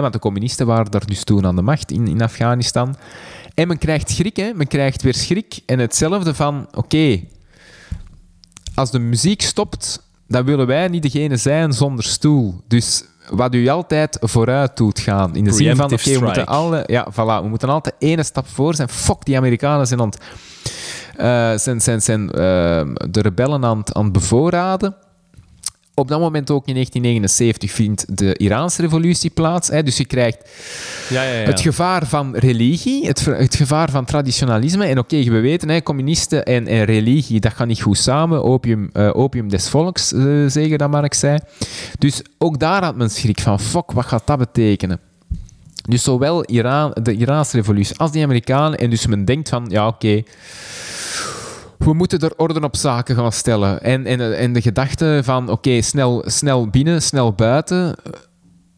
Want de communisten waren daar dus toen aan de macht in, in Afghanistan. En men krijgt schrik, hè? men krijgt weer schrik. En hetzelfde van, oké, als de muziek stopt, dan willen wij niet degene zijn zonder stoel. Dus wat u altijd vooruit doet gaan. In de zin van, oké, we moeten alle, ja, voilà, we moeten altijd ene stap voor zijn. Fuck, die Amerikanen zijn, aan het, eh, zijn, zijn, zijn eh, de rebellen aan het, aan het bevoorraden. Op dat moment ook in 1979 vindt de Iraanse revolutie plaats. Hè, dus je krijgt Ja, ja, ja. het gevaar van religie, het, het gevaar van traditionalisme. En oké, we weten, hè, communisten en, en religie, dat gaat niet goed samen. Opium, eh, opium des volks, eh, zeggen dat Marx zei. Dus ook daar had men schrik van, fuck, wat gaat dat betekenen? Dus zowel Iran, de Iraanse revolutie als die Amerikanen. En dus men denkt van, ja oké, we moeten er orde op zaken gaan stellen. En, en, de gedachte van, oké, snel, snel binnen, snel buiten.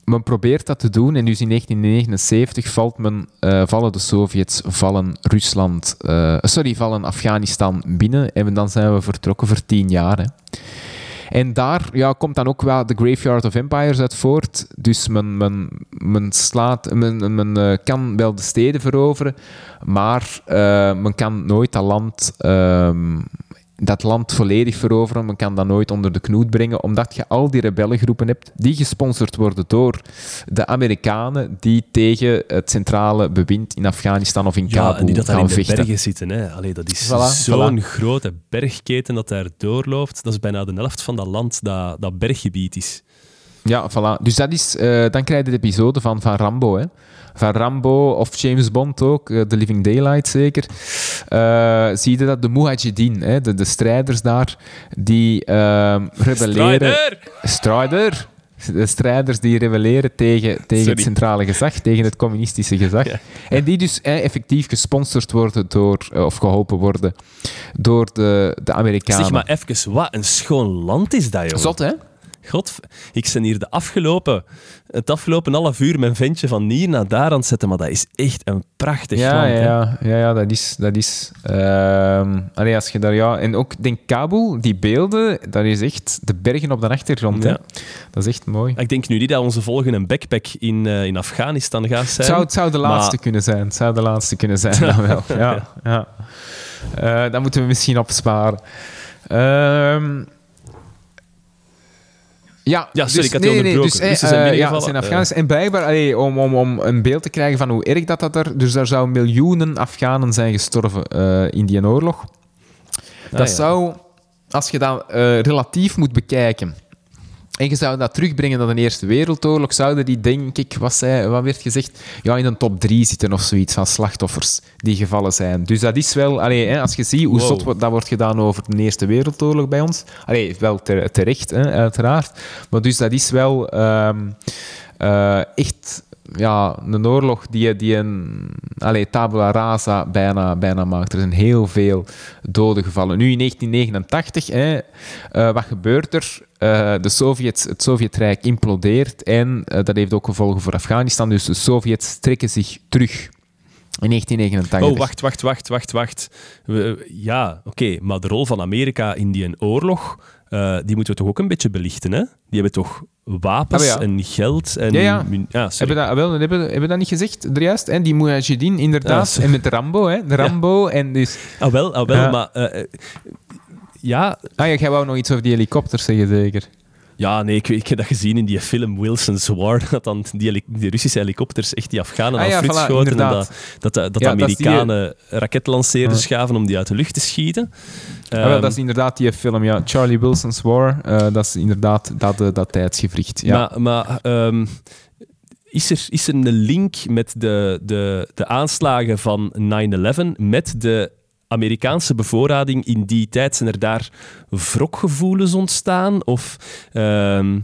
Men probeert dat te doen en dus in 1979 valt men, eh, vallen de Sovjets, vallen Rusland, eh, sorry, vallen Afghanistan binnen en dan zijn we vertrokken voor tien jaar. Hè. En daar ja, komt dan ook wel de Graveyard of Empires uit voort. Dus men, men, men, slaat, men, men uh, kan wel de steden veroveren, maar uh, men kan nooit dat land uh, dat land volledig veroveren. Men kan dat nooit onder de knoet brengen, omdat je al die rebellengroepen hebt die gesponsord worden door de Amerikanen die tegen het centrale bewind in Afghanistan of in Kabul ja, en die dat daar gaan in de vechten. bergen zitten. Hè. Allee, dat is Voilà, zo'n voilà. grote bergketen dat daar doorloopt. Dat is bijna de helft van dat land dat, dat berggebied is. Ja, voilà. Dus dat is, eh, dan krijg je de episode van, van Rambo. Hè. Van Rambo of James Bond ook, eh, The Living Daylight zeker. Eh, zie je dat de Mujahideen, hè, de, de strijders daar, die eh, rebelleren. Strider! De strijders die rebelleren tegen, tegen Sorry. het centrale gezag, tegen het communistische gezag. Ja. En die dus eh, effectief gesponsord worden door, eh, of geholpen worden door de, de Amerikanen. Zeg maar even, wat een schoon land is dat, jongen. Zot, hè? God, ik ben hier de afgelopen, het afgelopen half uur mijn ventje van hier naar daar aan het zetten, maar dat is echt een prachtig Ja, land. ja, ja, ja, dat is. Dat is ehm, allee, als je daar, ja, en ook denk Kabul, die beelden, dat is echt de bergen op de achtergrond. Hè? Ja. Dat is echt mooi. Ik denk nu niet dat onze volgende backpack in, eh, in Afghanistan gaat Het zijn. zou, het zou de laatste maar- kunnen zijn. Het zou de laatste kunnen zijn, dan wel. Ja, ja. Eh, dat moeten we misschien opsparen. Ehm, ja, Ja, sorry, dus, ik had je nee, nee. Dus, Russen zijn ja, zijn Afghanistan. En blijkbaar, allee, om, om, om een beeld te krijgen van hoe erg dat, dat er... Dus daar zouden miljoenen Afghanen zijn gestorven eh, in die oorlog. Dat ja. zou, als je dat eh, relatief moet bekijken, en je zou dat terugbrengen naar de Eerste Wereldoorlog, zouden die, denk ik, wat, zei, wat werd gezegd, ja, in een top 3 zitten of zoiets van slachtoffers die gevallen zijn. Dus dat is wel, allee, hè, als je ziet hoe Wow. zot dat wordt gedaan over de Eerste Wereldoorlog bij ons, allee, wel ter- terecht, hè, uiteraard, maar dus dat is wel ehm, eh, echt ja, een oorlog die, die een allee, tabula rasa bijna, bijna maakt. Er zijn heel veel doden gevallen. Nu in 1989, hè, eh, wat gebeurt er? Eh, de Sovjets, het Sovjetrijk implodeert en eh, dat heeft ook gevolgen voor Afghanistan. Dus de Sovjets trekken zich terug in 1989. Oh, wacht, wacht, wacht, wacht, wacht. We- ja, oké, maar de rol van Amerika in die oorlog, eh, die moeten we toch ook een beetje belichten, hè? Die hebben toch wapens Ah, ja. en geld en... Ja. Hebben dat, wel, hebben, hebben we dat niet gezegd? Juist, hè? Die Mujahideen, inderdaad. En met de Rambo, hè? De Rambo. En dus... Ah, wel, ah, wel maar... ja, Ah jij wou nog iets over die helikopters zeggen, zeker? ja, nee, ik, ik heb dat gezien in die film Wilson's War, dat dan die, die Russische helikopters echt die Afghanen Ah, aan ja, voilà, schoten en dat, dat, dat, Ja, dat is die- Amerikanen raketlanceerders gaven om die uit de lucht te schieten. Ah, wel, Ehm, dat is inderdaad die film, ja. Charlie Wilson's War. eh, dat is inderdaad dat, eh, dat tijdsgevricht. Ja. Maar, maar ehm, is, er, is er een link met de, de, de aanslagen van 9-11 met de Amerikaanse bevoorrading in die tijd? Zijn er daar wrokgevoelens ontstaan? Of ehm,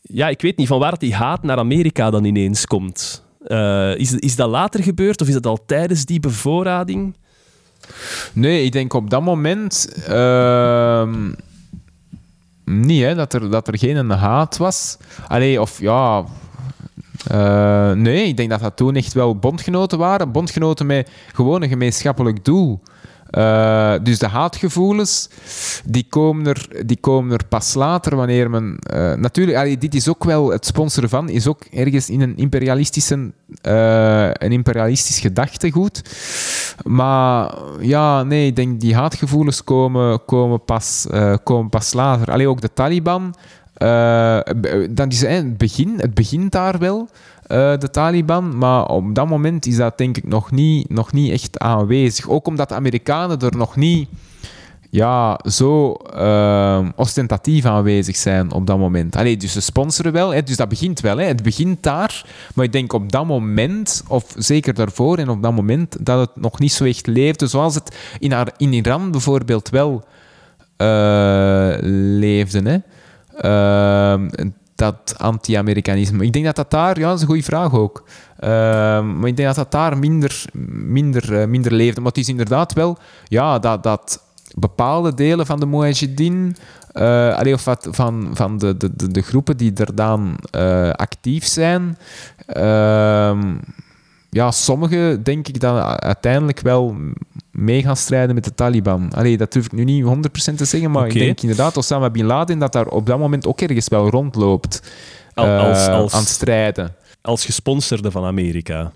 ja, ik weet niet van waar die haat naar Amerika dan ineens komt. Eh, is, is dat later gebeurd of is dat al tijdens die bevoorrading? Nee, ik denk op dat moment... ehm, niet, hè. Dat er, dat er geen haat was. Allee, of ja... eh, nee, ik denk dat dat toen echt wel bondgenoten waren. Bondgenoten met gewoon een gemeenschappelijk doel. Eh, dus de haatgevoelens, die komen er, die komen er pas later wanneer men... eh, natuurlijk, allee, dit is ook wel... Het sponsoren van is ook ergens in een imperialistische... eh, een imperialistisch gedachtegoed. Maar ja, nee, ik denk die haatgevoelens komen, komen, pas, komen pas later. Allee, ook de Taliban... eh, dat is, het, begin, het begint daar wel, eh, de Taliban. Maar op dat moment is dat denk ik nog niet, nog niet echt aanwezig. Ook omdat de Amerikanen er nog niet ja, zo eh, ostentatief aanwezig zijn op dat moment. Allee, dus ze sponsoren wel, hè, dus dat begint wel. Hè, het begint daar, maar ik denk op dat moment, of zeker daarvoor en op dat moment, dat het nog niet zo echt leefde zoals het in, Iran bijvoorbeeld wel leefde. Hè. Ehm, dat anti-Amerikanisme. Ik denk dat dat daar, ja, dat is een goede vraag ook. Ehm, maar ik denk dat dat daar minder, minder, uh, minder leefde. Maar het is inderdaad wel, ja, dat, dat bepaalde delen van de Mujahideen, uh, of wat, van, van de, de, de, groepen die dan uh, actief zijn, uh, ja, sommigen denk ik dan uiteindelijk wel mee gaan strijden met de Taliban. Allee, dat durf ik nu niet 100% te zeggen, maar okay. ik denk inderdaad Osama Bin Laden dat daar op dat moment ook ergens wel rondloopt als, als, aan het strijden. Als gesponsorde van Amerika.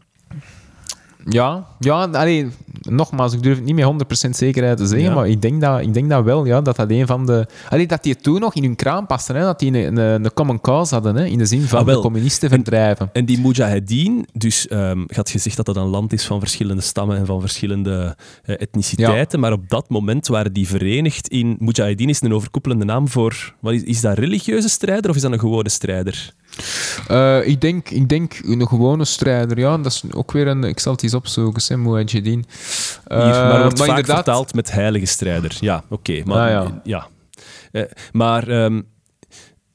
Ja, ja allee, nogmaals, ik durf het niet met 100% zekerheid te zeggen, maar ik denk, dat, ik denk dat wel, ja, dat dat een van de... Allee, dat die toen nog in hun kraam paste, hè, dat die een, een, een common cause hadden, hè, in de zin van ah, de communisten verdrijven. En, en die Mujahedin, dus um, had gezegd dat dat een land is van verschillende stammen en van verschillende uh, etniciteiten, maar op dat moment waren die verenigd in... Mujahedin is een overkoepelende naam voor... Wat is, is dat religieuze strijder of is dat een gewone strijder? Uh, ik, denk, ik denk een gewone strijder, ja. Dat is ook weer een... Ik zal het eens opzoeken, Sam Mujahideen. Uh, maar wordt maar vaak inderdaad... vertaald met heilige strijder. Ja, oké. Okay, maar, ah, ja. ja. Uh, maar um,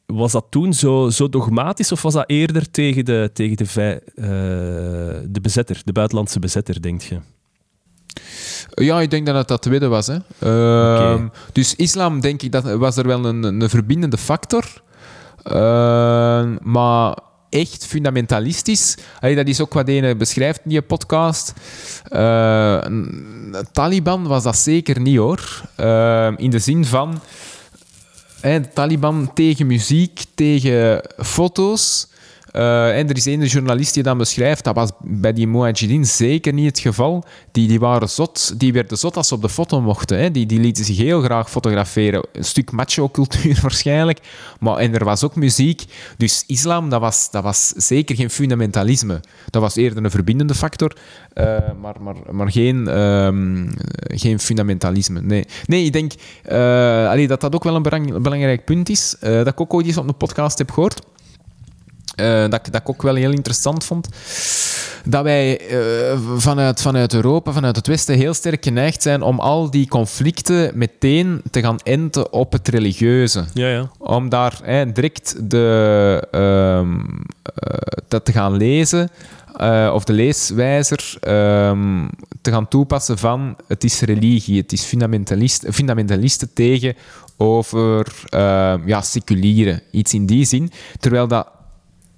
was dat toen zo, zo dogmatisch of was dat eerder tegen de, tegen de, vij, de bezetter, de buitenlandse bezetter, denk je? Ja, ik denk dat het dat tweede was. Hè. Okay. Ehm, dus islam, denk ik, dat was er wel een, een verbindende factor. Uh, maar echt fundamentalistisch. Dat is ook wat Ene beschrijft in die podcast. Uh, Taliban was dat zeker niet hoor. Uh, in de zin van Taliban tegen muziek, tegen foto's. Uh, en er is een journalist die dat beschrijft, dat was bij die Mujahideen zeker niet het geval. Die, die waren zot, die werden zot als ze op de foto mochten. Hè. Die, die lieten zich heel graag fotograferen. Een stuk macho-cultuur waarschijnlijk. Maar, en er was ook muziek. Dus islam, dat was, dat was zeker geen fundamentalisme. Dat was eerder een verbindende factor, uh, maar, maar, maar geen, um, geen fundamentalisme. Nee, nee ik denk uh, dat dat ook wel een belangrijk punt is. dat ik ook ooit eens op een podcast heb gehoord. Uh, dat, dat ik ook wel heel interessant vond. Dat wij uh, vanuit, vanuit Europa, vanuit het Westen, heel sterk geneigd zijn om al die conflicten meteen te gaan enten op het religieuze. Ja, ja. Om daar hè, direct de, uh, dat te gaan lezen. of de leeswijzer ehm, te gaan toepassen van het is religie, het is fundamentalist, fundamentalisten tegen over ehm, ja, seculieren, iets in die zin. Terwijl dat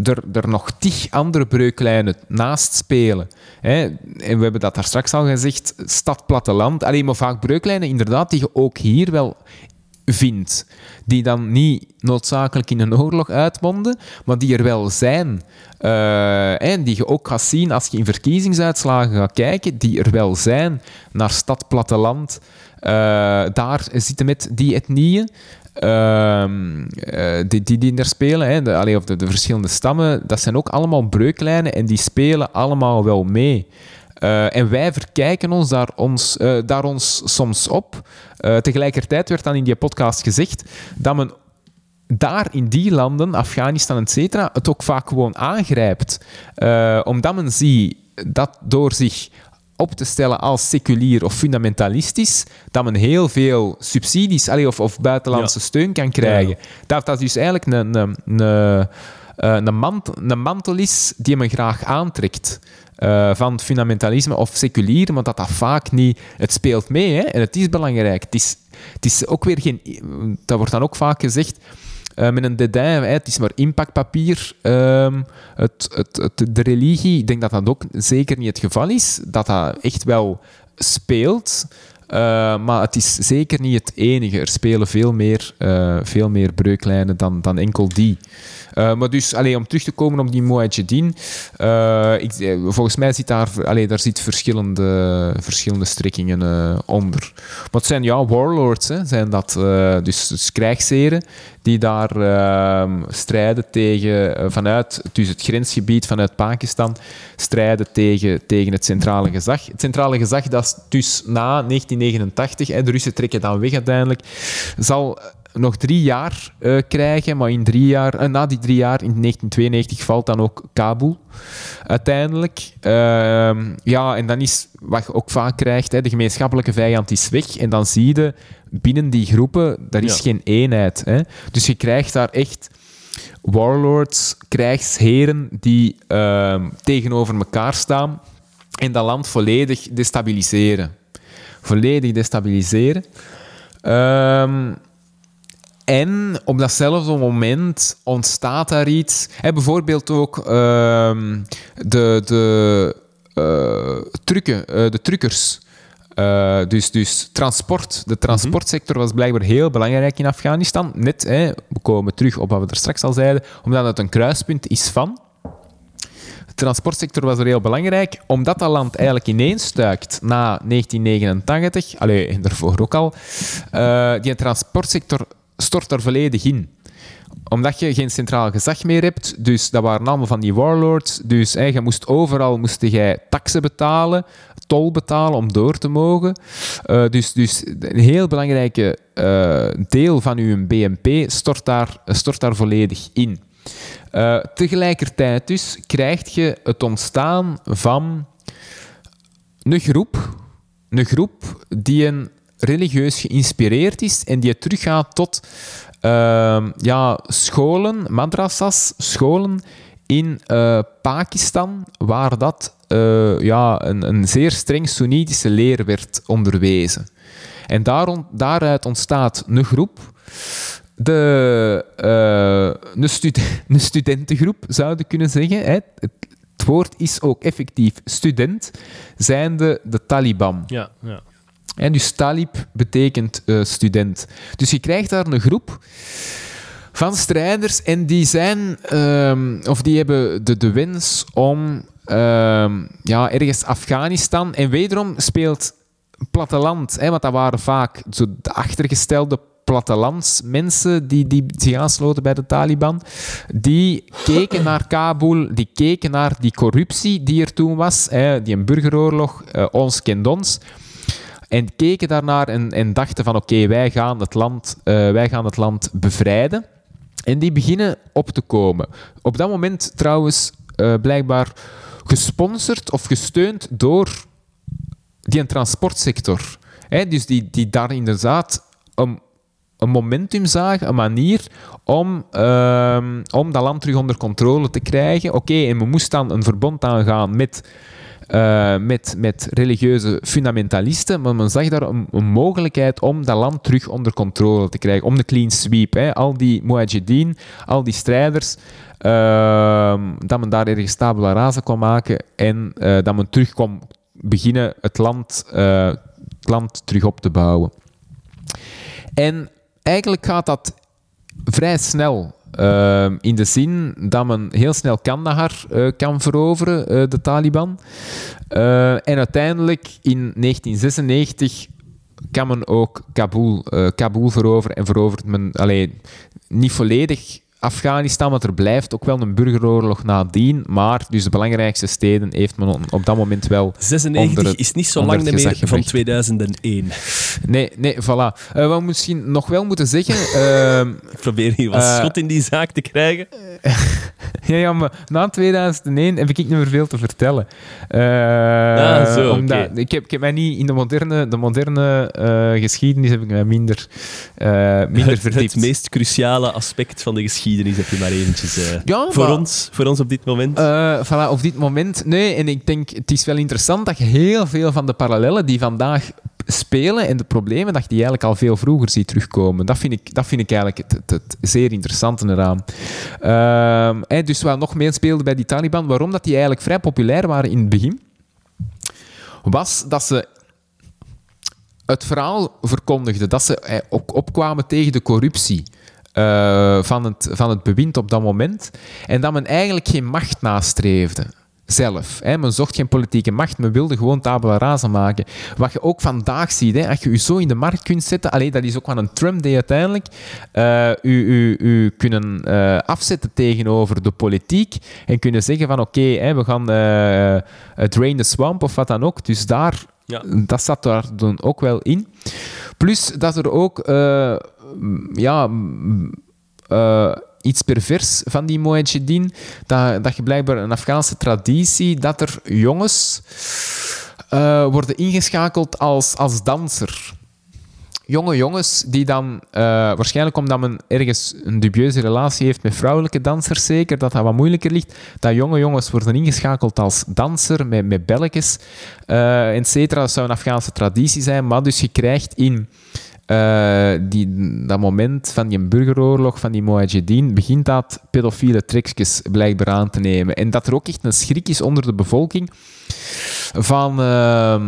er, er nog tig andere breuklijnen naast spelen. Hè. En we hebben dat daar straks al gezegd, stad-platteland. Alleen maar vaak breuklijnen, inderdaad, die je ook hier wel vindt. Die dan niet noodzakelijk in een oorlog uitmonden, maar die er wel zijn. Uh, en die je ook gaat zien als je in verkiezingsuitslagen gaat kijken, die er wel zijn naar stad-platteland. Uh, daar zitten met die etnieën. Ehm, eh, die, die, die daar spelen, hè, de, of de, de, verschillende stammen, dat zijn ook allemaal breuklijnen en die spelen allemaal wel mee. Uh, en wij verkijken ons daar, ons, uh, daar ons soms op. tegelijkertijd werd dan in die podcast gezegd dat men daar in die landen, Afghanistan, etc., het ook vaak gewoon aangrijpt. omdat men ziet dat door zich op te stellen als seculier of fundamentalistisch, dat men heel veel subsidies allee, of, of buitenlandse steun kan krijgen. Dat dat dus eigenlijk een, een, een, eh, een, mantel, een mantel is die men graag aantrekt. Uh, van fundamentalisme of seculier, maar dat dat vaak niet... Het speelt mee hè? en het is belangrijk. Het is, het is ook weer geen... Dat wordt dan ook vaak gezegd uh, met een dédain. Het is maar impactpapier. Um, het, de religie, ik denk dat dat ook zeker niet het geval is. Dat dat echt wel speelt. Uh, maar het is zeker niet het enige. Er spelen veel meer, uh, veel meer breuklijnen dan, dan enkel die. Uh, maar dus, allee, om terug te komen op die Mujahideen, uh, ik, volgens mij zit daar, allee, daar zit verschillende, verschillende strekkingen onder. Het zijn ja, warlords, hè, zijn dat, dus, dus krijgsheren die daar ehm, strijden tegen, vanuit dus het grensgebied vanuit Pakistan, strijden tegen, tegen het centrale gezag. Het centrale gezag, dat is dus na 1989, hè, de Russen trekken dan weg uiteindelijk, zal nog drie jaar uh, krijgen, maar in drie jaar, uh, na die drie jaar, in 1992, valt dan ook Kabul uiteindelijk. Uh, ja, en dan is wat je ook vaak krijgt, hè, de gemeenschappelijke vijand is weg. En dan zie je binnen die groepen, daar is geen eenheid. Hè. Dus je krijgt daar echt warlords, krijgsheren die ehm, tegenover elkaar staan en dat land volledig destabiliseren. Volledig destabiliseren. Ehm, en op datzelfde moment ontstaat daar iets. Bijvoorbeeld ook ehm, de, de, uh, trucken, uh, de truckers. Uh, dus, dus transport. De transportsector was blijkbaar heel belangrijk in Afghanistan. Net, hè, we komen terug op wat we er straks al zeiden, omdat het een kruispunt is van. De transportsector was er heel belangrijk, omdat dat land eigenlijk ineens stuikt na 1989, allee, en daarvoor ook al. Die transportsector stort er volledig in omdat je geen centraal gezag meer hebt, dus dat waren allemaal van die warlords, dus hè, je moest overal moest jij taxen betalen, tol betalen om door te mogen. Uh, dus, dus een heel belangrijke uh, deel van je BNP stort daar, stort daar volledig in. Uh, tegelijkertijd dus krijg je het ontstaan van een groep, een groep die een religieus geïnspireerd is en die teruggaat tot uh, ja, scholen, madrasas, scholen in uh, Pakistan, waar dat uh, ja, een, een zeer streng Soenitische leer werd onderwezen. En daaruit ontstaat een groep, de, uh, een, stud een studentengroep zouden kunnen zeggen. Hè. Het, het, woord is ook effectief student, zijnde de Taliban. Ja, ja. En dus talib betekent uh, student. Dus je krijgt daar een groep van strijders en die zijn, um, of die hebben de, de wens om um, ja, ergens Afghanistan. En wederom speelt platteland, hè, want dat waren vaak zo de achtergestelde plattelandsmensen die, die zich aansloten bij de Taliban, die keken naar Kabul, die keken naar die corruptie die er toen was, hè, die een burgeroorlog, uh, ons kent ons. En keken daarnaar en, en dachten van oké, wij, gaan het land, uh, wij gaan het land bevrijden. En die beginnen op te komen. Op dat moment trouwens uh, blijkbaar gesponsord of gesteund door die transportsector. Hè, dus die, die daar inderdaad een, een momentum zagen, een manier om, uh, om dat land terug onder controle te krijgen. Oké, en we moesten dan een verbond aangaan met uh, met, met religieuze fundamentalisten, maar men zag daar een, een, mogelijkheid om dat land terug onder controle te krijgen, om de clean sweep. Hè. Al die mujahideen, al die strijders, uh, dat men daar ergens tabula rasa kon maken en uh, dat men terug kon beginnen het land, het land terug op te bouwen. En eigenlijk gaat dat vrij snel. Uh, in de zin dat men heel snel Kandahar uh, kan veroveren, uh, de Taliban. en uiteindelijk in 1996 kan men ook Kabul, Kabul veroveren en verovert men alleen niet volledig Afghanistan, want er blijft ook wel een burgeroorlog nadien. Maar dus de belangrijkste steden heeft men op dat moment wel. 96 het, is niet zo lang meer van 2001. Nee, nee, voilà. Uh, wat we misschien nog wel moeten zeggen. Uh, Ik probeer hier wat uh, schot in die zaak te krijgen. ja, ja, maar na 2001 heb ik niet meer veel te vertellen. ah, zo, omdat, okay. ik, heb, ik heb mij niet in de moderne, de moderne geschiedenis heb ik mij minder, minder het, verdiept. Het meest cruciale aspect van de geschiedenis heb je maar eventjes uh, ja, voor, maar, ons, voor ons op dit moment? Uh, voilà, op dit moment. Nee, en ik denk, het is wel interessant dat je heel veel van de parallellen die vandaag spelen en de problemen, dat je die eigenlijk al veel vroeger ziet terugkomen. Dat vind ik, dat vind ik eigenlijk het, het, zeer interessante eraan. En dus wat nog meer speelde bij die Taliban, waarom dat die eigenlijk vrij populair waren in het begin, was dat ze het verhaal verkondigden, dat ze ook opkwamen tegen de corruptie. Uh, van, het, van het bewind op dat moment. En dat men eigenlijk geen macht nastreefde. Zelf. Hè. Men zocht geen politieke macht, men wilde gewoon tabula rasa maken. Wat je ook vandaag ziet, hè, als je je zo in de markt kunt zetten, alleen dat is ook wat een Trump deed uiteindelijk, uh, u, u, u kunnen uh, afzetten tegenover de politiek en kunnen zeggen van oké, okay, we gaan drain the swamp of wat dan ook. Dus daar, ja. dat zat daar dan ook wel in. Plus dat er ook ja, uh, iets pervers van die Mujahideen, dat, dat je blijkbaar een Afghaanse traditie, dat er jongens uh, worden ingeschakeld als, als danser. jonge jongens die dan, eh, waarschijnlijk omdat men ergens een dubieuze relatie heeft met vrouwelijke dansers, zeker, dat dat wat moeilijker ligt, dat jonge jongens worden ingeschakeld als danser met, met belletjes, uh, et cetera. Dat zou een Afghaanse traditie zijn, maar dus je krijgt in uh, die, dat moment van die burgeroorlog van die Mujahideen begint dat pedofiele trekjes blijkbaar aan te nemen. En dat er ook echt een schrik is onder de bevolking van... Uh,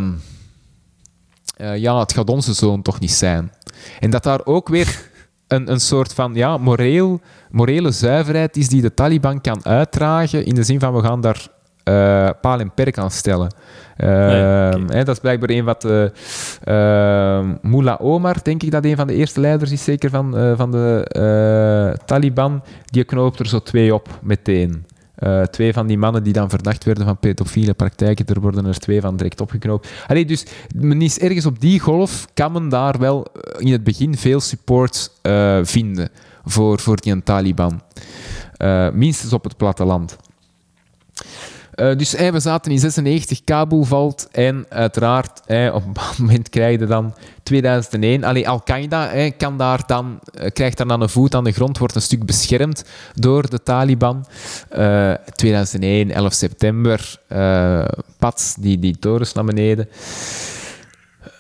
uh, ja, het gaat onze zoon toch niet zijn. En dat daar ook weer een, een soort van ja, moreel, morele zuiverheid is die de Taliban kan uitdragen in de zin van we gaan daar uh, paal en perk aan stellen. Uh, nee, okay. hè, dat is blijkbaar een wat... Uh, Mullah Omar, denk ik dat een van de eerste leiders is, zeker van, van de Taliban. Die knoopt er zo twee op meteen. Uh, twee van die mannen die dan verdacht werden van pedofiele praktijken, er worden er twee van direct opgeknoopt. Allee, dus men is ergens op die golf, kan men daar wel in het begin veel support uh, vinden voor, voor die Taliban. Uh, minstens op het platteland. Uh, dus we zaten in 96, Kabul valt en uiteraard hey, op een moment krijg je dan 2001. Allee, Al-Qaeda kan daar dan, uh, krijgt daar dan een voet aan de grond, wordt een stuk beschermd door de Taliban. Uh, 2001, 11 september, pats, die, die torens naar beneden.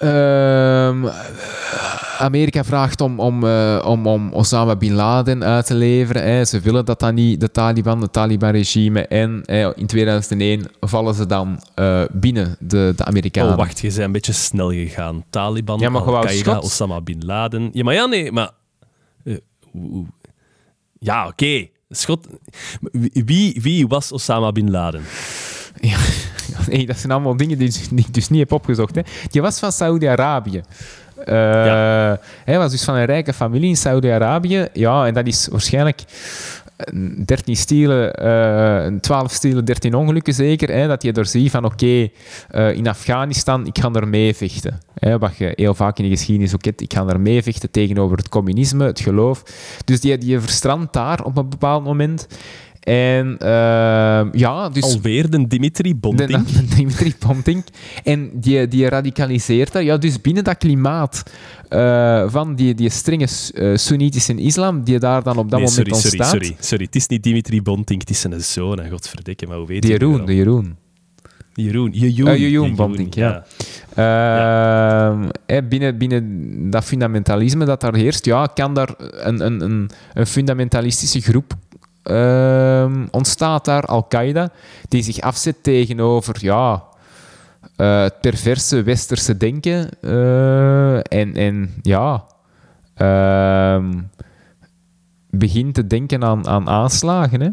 Uh, Amerika vraagt om, om, uh, om, om Osama Bin Laden uit te leveren. Hè. Ze willen dat dan niet, de Taliban, het Taliban-regime. En hè, in 2001 vallen ze dan uh, binnen, de, de Amerikanen. Oh, wacht, je bent een beetje snel gegaan. Taliban, ja, Al-Qaeda, Osama Bin Laden. Ja, maar ja, nee, maar... Uh, ja, oké. Okay. Schot... Wie, wie was Osama Bin Laden? Ja, dat zijn allemaal dingen die, die ik dus niet heb opgezocht. Hè. Die was van Saudi-Arabië. Uh, ja. Hij was dus van een rijke familie in Saudi-Arabië. Ja, en dat is waarschijnlijk 13 stielen, uh, 12 stielen, 13 ongelukken zeker. Hè, dat je er ziet van oké, okay, uh, in Afghanistan, ik ga er mee vechten. Hè, wat je heel vaak in de geschiedenis ook hebt, ik ga er mee vechten tegenover het communisme, het geloof. Dus die, die verstrandt daar op een bepaald moment. En uh, ja, dus... Alweer de Dimitri Bonting. De, de Dimitri Bonting. En die, die radicaliseert daar. Ja, dus binnen dat klimaat uh, van die, die strenge uh, Soenitische islam, die daar dan op dat nee, moment sorry, ontstaat... Sorry, sorry, sorry. Het is niet Dimitri Bonting, het is zijn zoon. Godverdikke, maar hoe weet je Jeroen, de Jeroen. Jeroen, Jeroen. Uh, Jeroen Bonting, ja. ja. ja. binnen, binnen dat fundamentalisme dat daar heerst, ja, kan daar een, een, een, een fundamentalistische groep uh, ontstaat daar, Al-Qaeda, die zich afzet tegenover ja, uh, het perverse westerse denken. Uh, en, en ja, uh, begint te denken aan, aan aanslagen. Hè?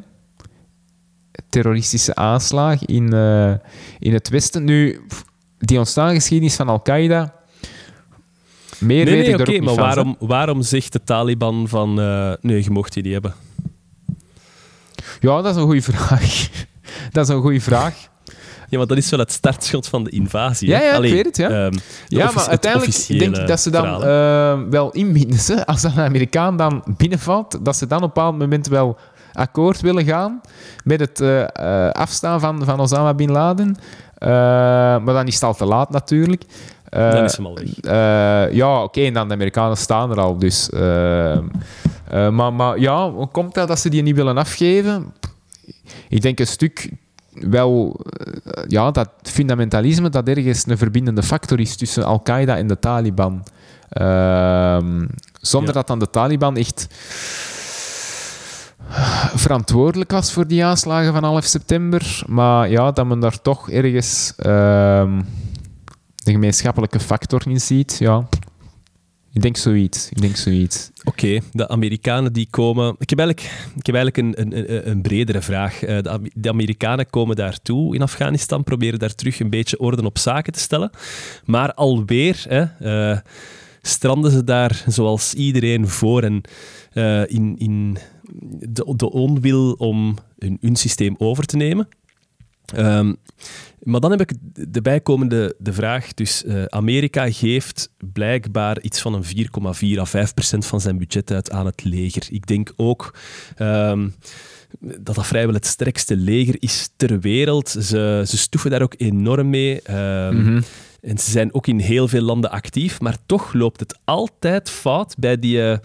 Terroristische aanslagen in, eh, in het Westen. Nu, die ontstaansgeschiedenis van Al-Qaeda. Meer nee, weet nee, ik oké, okay, maar waarom, waarom zegt de Taliban van nee, je mocht die niet hebben? Ja, dat is een goede vraag. dat is een goede vraag. Ja, maar dat is wel het startschot van de invasie. Ja, ja Allee, ik weet het. Ja, um, ja maar uiteindelijk denk ik dat ze dan uh, wel inbinden. Als een Amerikaan dan binnenvalt, dat ze dan op een bepaald moment wel akkoord willen gaan met het uh, uh, afstaan van, van Osama Bin Laden. maar dan is het al te laat natuurlijk. Dan is hem al weg. ja, oké, okay, en dan de Amerikanen staan er al. Dus... Uh, maar, maar ja, hoe komt dat dat ze die niet willen afgeven? Ik denk een stuk wel ja, dat fundamentalisme dat ergens een verbindende factor is tussen Al-Qaeda en de Taliban. Uh, zonder ja. dat dan de Taliban echt verantwoordelijk was voor die aanslagen van 11 september. Maar ja, dat men daar toch ergens ehm, de gemeenschappelijke factor in ziet. Ja, ik denk zoiets. Ik denk zoiets. Oké, de Amerikanen die komen... Ik heb eigenlijk, ik heb eigenlijk een, een, een bredere vraag. De, de Amerikanen komen daartoe in Afghanistan, proberen daar terug een beetje orde op zaken te stellen. Maar alweer hè, uh, stranden ze daar, zoals iedereen, voor en uh, in, in de, onwil om hun systeem over te nemen. Um, maar dan heb ik de bijkomende de vraag. Dus uh, Amerika geeft blijkbaar iets van een 4,4 à 5 procent van zijn budget uit aan het leger. Ik denk ook um, dat dat vrijwel het sterkste leger is ter wereld. Ze, ze stoeven daar ook enorm mee. Um, mm -hmm. En ze zijn ook in heel veel landen actief, maar toch loopt het altijd fout bij die, uh,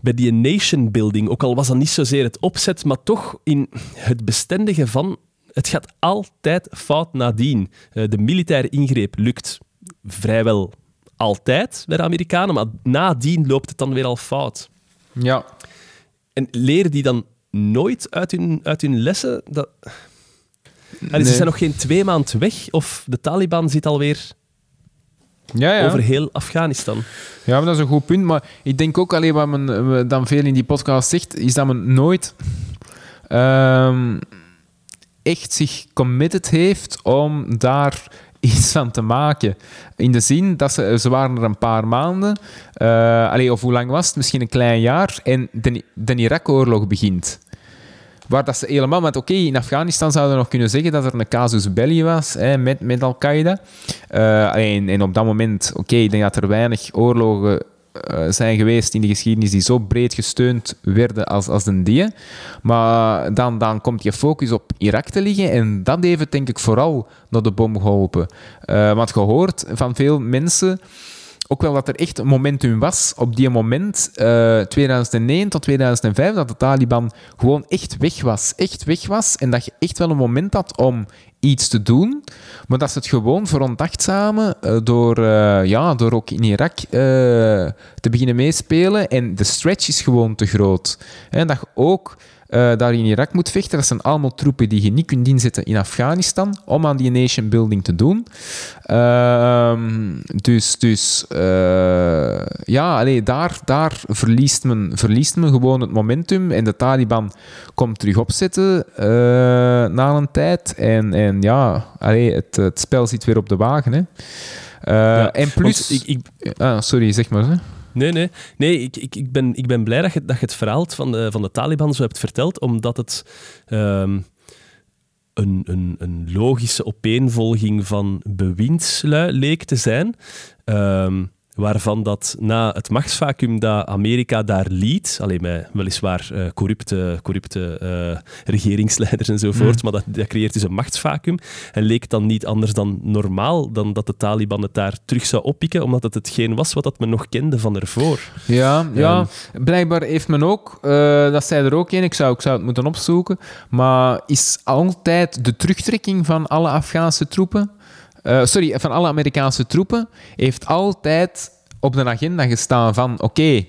bij die nation building. Ook al was dat niet zozeer het opzet, maar toch in het bestendige van. Het gaat altijd fout nadien. Uh, de militaire ingreep lukt vrijwel altijd bij de Amerikanen, maar nadien loopt het dan weer al fout. Ja. En leren die dan nooit uit hun, uit hun lessen? Dat... Allee, Ze zijn nog geen twee maanden weg of de Taliban zit alweer ja, ja. over heel Afghanistan. Ja, maar dat is een goed punt. Maar ik denk ook alleen wat men dan veel in die podcast zegt, is dat men nooit um, echt zich committed heeft om daar iets van te maken. In de zin dat ze, ze waren er een paar maanden, uh, of hoe lang was het? Misschien een klein jaar, en de, de Irak-oorlog begint. Waar dat ze helemaal met, oké, in Afghanistan zouden we nog kunnen zeggen dat er een casus belli was hè, met, met Al-Qaeda. Uh, en, en, op dat moment, oké, ik denk dat er weinig oorlogen uh, zijn geweest in de geschiedenis die zo breed gesteund werden als, als de die. Maar dan, dan komt je focus op Irak te liggen en dat heeft denk ik vooral naar de bom geholpen. Uh, want gehoord van veel mensen ook wel dat er echt een momentum was op die moment, uh, eh, 2009 tot 2005, dat de Taliban gewoon echt weg was. Echt weg was. En dat je echt wel een moment had om iets te doen, maar dat ze het gewoon veronachtzamen uh, door, uh, ja, door ook in Irak te beginnen meespelen. En de stretch is gewoon te groot. En dat je ook uh, daar in Irak moet vechten. Dat zijn allemaal troepen die je niet kunt inzetten in Afghanistan om aan die nation building te doen. Uh, dus dus uh, ja, allee, daar, daar verliest, men, verliest men gewoon het momentum en de Taliban komt terug opzetten uh, na een tijd. En, en ja, allee, het, het spel zit weer op de wagen. Hè. Ja, en plus... Ik, ik... Ah, sorry, zeg maar. Hè. Nee, nee. nee ik, ik, ik, ben, ik ben blij dat je, dat je het verhaal van de, van de Taliban zo hebt verteld, omdat het um, een, een, een logische opeenvolging van bewindslui leek te zijn. Um, waarvan dat na het machtsvacuum dat Amerika daar liet, alleen met weliswaar uh, corrupte, corrupte uh, regeringsleiders enzovoort, mm. maar dat, dat creëert dus een machtsvacuum en leek dan niet anders dan normaal dan dat de Taliban het daar terug zou oppikken, omdat het hetgeen was wat dat men nog kende van ervoor. Ja, ja blijkbaar heeft men ook, uh, dat zei er ook in, ik zou, ik zou het moeten opzoeken, maar is altijd de terugtrekking van alle Afghaanse troepen uh, sorry, van alle Amerikaanse troepen, heeft altijd op de agenda gestaan van oké,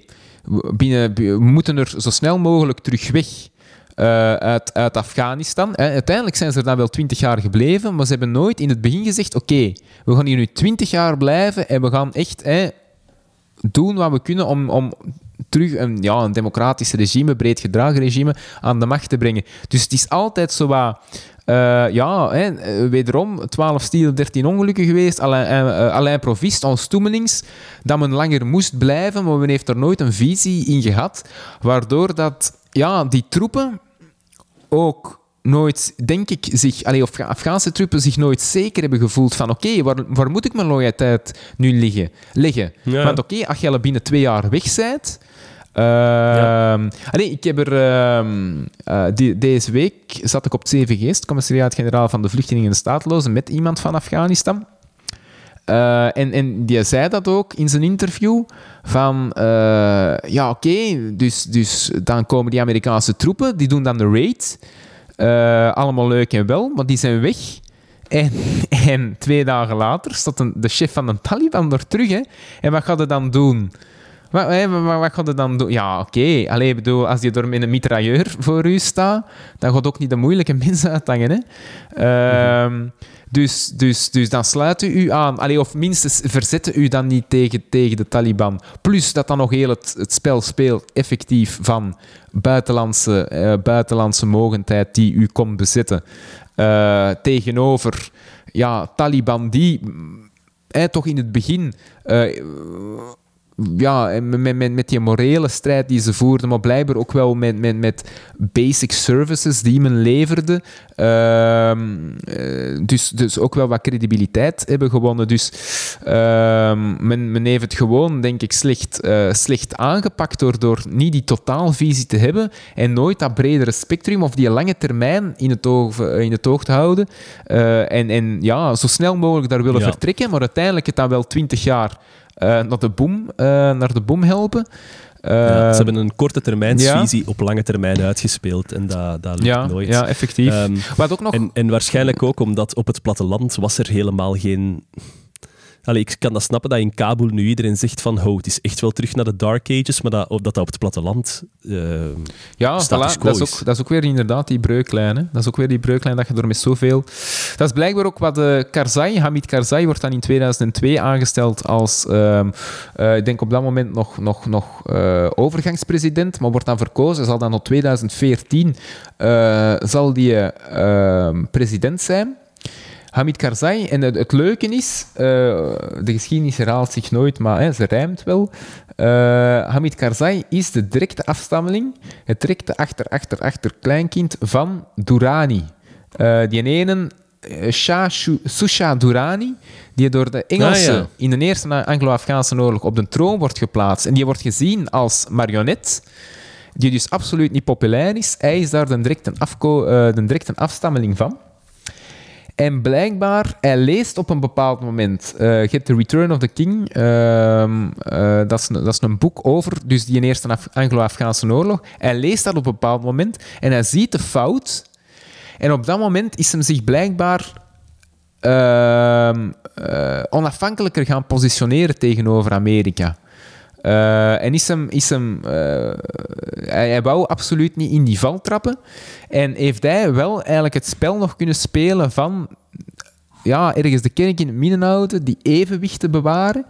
we moeten er zo snel mogelijk terug weg. Uh, uit, uit Afghanistan. uiteindelijk zijn ze er dan wel twintig jaar gebleven, maar ze hebben nooit in het begin gezegd: Oké, we gaan hier nu twintig jaar blijven en we gaan echt doen wat we kunnen om, om terug een, ja, een democratisch regime, breed gedragen regime, aan de macht te brengen. Dus het is altijd zo wat uh, ja, hè, wederom 12 stiel, 13 ongelukken geweest. Alain, uh, Alain Provist, ons toemelings, dat men langer moest blijven, maar men heeft er nooit een visie in gehad. Waardoor dat, ja, die troepen ook nooit, denk ik, zich, allee, of Afghaanse troepen zich nooit zeker hebben gevoeld van oké, okay, waar, waar moet ik mijn loyaliteit nu liggen, leggen? Ja. Want oké, okay, als je al binnen twee jaar weg bent, ja. Ehm, ik heb er ehm, eh, deze week zat ik op het CVG, het commissariaat-generaal van de vluchtelingen en staatlozen, met iemand van Afghanistan. Uh, en, en die zei dat ook in zijn interview. Van uh, ja, oké, dus, dus dan komen die Amerikaanse troepen, die doen dan de raid. allemaal leuk en wel, maar die zijn weg. En, en twee dagen later een, de chef van de Taliban er terug. Hè. En wat gaat hij dan doen? Wat, wat, gaat je dan doen? Ja, oké. Okay. bedoel, als je door met een mitrailleur voor u staat, dan gaat ook niet de moeilijke mensen uithangen. Hè? Uh, dus, dus, dus dan sluit u u aan. Allee, of minstens verzetten u dan niet tegen, tegen de Taliban. Plus dat dan nog heel het, het spel speelt effectief van buitenlandse, uh, buitenlandse mogendheid die u komt bezetten. Uh, tegenover ja, Taliban die mm, toch in het begin... Ja, met, met, met die morele strijd die ze voerden, maar blijkbaar ook wel met, met, met basic services die men leverde. Ehm, eh, dus, dus ook wel wat credibiliteit hebben gewonnen. Dus ehm, men, men heeft het gewoon, denk ik, slecht, eh, slecht aangepakt door, door niet die totaalvisie te hebben en nooit dat bredere spectrum of die lange termijn in het oog, in het oog te houden. Eh, en, en ja, zo snel mogelijk daar willen Ja. vertrekken, maar uiteindelijk het dan wel twintig jaar naar, de boom, eh, naar de boom helpen. Ja, Eh, ze hebben een korte termijnsvisie op lange termijn uitgespeeld en dat, dat lukt ja, nooit. ja, effectief. Ehm, Wat ook nog... en, en waarschijnlijk ook omdat op het platteland was er helemaal geen... Allee, ik kan dat snappen dat in Kabul nu iedereen zegt van oh, het is echt wel terug naar de Dark Ages, maar dat, dat dat op het platteland... eh, Ja, voilà, dat, is ook, dat is ook weer inderdaad die breuklijn. Hè? Dat is ook weer die breuklijn dat je door met zoveel... Dat is blijkbaar ook wat de Karzai, Hamid Karzai, wordt dan in 2002 aangesteld als, ehm, eh, ik denk op dat moment nog, nog, nog eh, overgangspresident, maar wordt dan verkozen, zal dan tot 2014 eh, zal die ehm, president zijn. Hamid Karzai, en het, het leuke is, eh, de geschiedenis herhaalt zich nooit, maar hè, ze rijmt wel. Eh, Hamid Karzai is de directe afstammeling, het directe achter, achter, achter kleinkind van Durrani. Eh, die ene, Shah Susha Durrani, die door de Engelsen Ah, ja. in de Eerste Anglo-Afghaanse oorlog op de troon wordt geplaatst. En die wordt gezien als marionet, die dus absoluut niet populair is. Hij is daar de directe, afko- de directe afstammeling van. En blijkbaar, hij leest op een bepaald moment, eh je hebt The Return of the King, ehm, eh, dat, is een, dat is een boek over dus die eerste Af- Anglo-Afghaanse oorlog. Hij leest dat op een bepaald moment en hij ziet de fout. En op dat moment is hem zich blijkbaar ehm, eh, onafhankelijker gaan positioneren tegenover Amerika. Eh, en is hem, is hem, eh, hij, hij wou absoluut niet in die val trappen. En heeft hij wel eigenlijk het spel nog kunnen spelen van ja, ergens de kerk in het midden houden, die evenwicht te bewaren.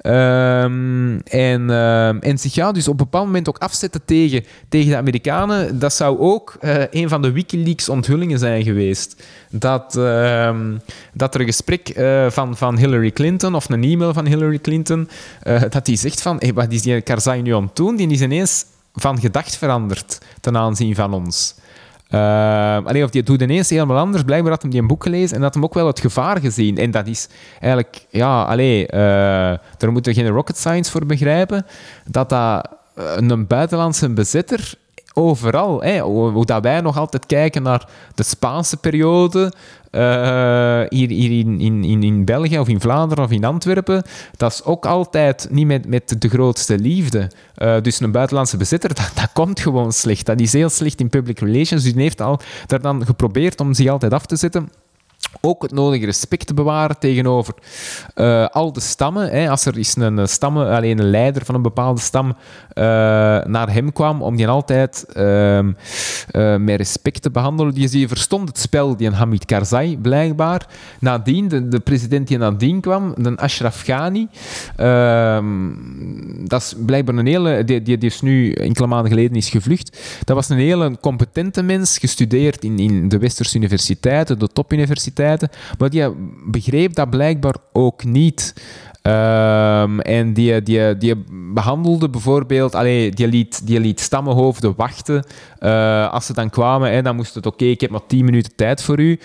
Ehm, en, ehm, en zich ja, dus op een bepaald moment ook afzetten tegen, tegen de Amerikanen. Dat zou ook eh, een van de Wikileaks onthullingen zijn geweest. Dat, ehm, dat er een gesprek eh, van, van Hillary Clinton, of een e-mail van Hillary Clinton, eh, dat die zegt van, hey, wat is die Karzai nu aan het doen? Die is ineens van gedacht veranderd ten aanzien van ons. Uh, allee, of die doet ineens helemaal anders. Blijkbaar had hij die een boek gelezen en had hem ook wel het gevaar gezien. En dat is eigenlijk, ja, allee, eh, daar moeten we geen rocket science voor begrijpen. Dat dat eh, een buitenlandse bezitter overal, hè, hoe, wij nog altijd kijken naar de Spaanse periode, eh, hier, hier in, in, in, België of in Vlaanderen of in Antwerpen, dat is ook altijd niet met, met de grootste liefde. Eh, dus een buitenlandse bezitter, dat, dat komt gewoon slecht. Dat is heel slecht in public relations. Dus die heeft al daar dan geprobeerd om zich altijd af te zetten ook het nodige respect te bewaren tegenover eh, al de stammen. Hè. Als er eens een stam, alleen een leider van een bepaalde stam eh, naar hem kwam, om die altijd eh, met respect te behandelen. Die, die verstond het spel, die Hamid Karzai, blijkbaar. Nadien, de, de president die nadien kwam, de Ashraf Ghani, ehm, dat is blijkbaar een hele... Die, die, die is nu enkele maanden geleden is gevlucht. Dat was een hele competente mens, gestudeerd in, in de westerse universiteiten, de topuniversiteiten, maar die begreep dat blijkbaar ook niet. Ehm, en die, die, die behandelde bijvoorbeeld, allee, die, liet, die liet stammenhoofden wachten. Eh, als ze dan kwamen, hè, dan moest het oké, ik heb maar 10 minuten tijd voor u.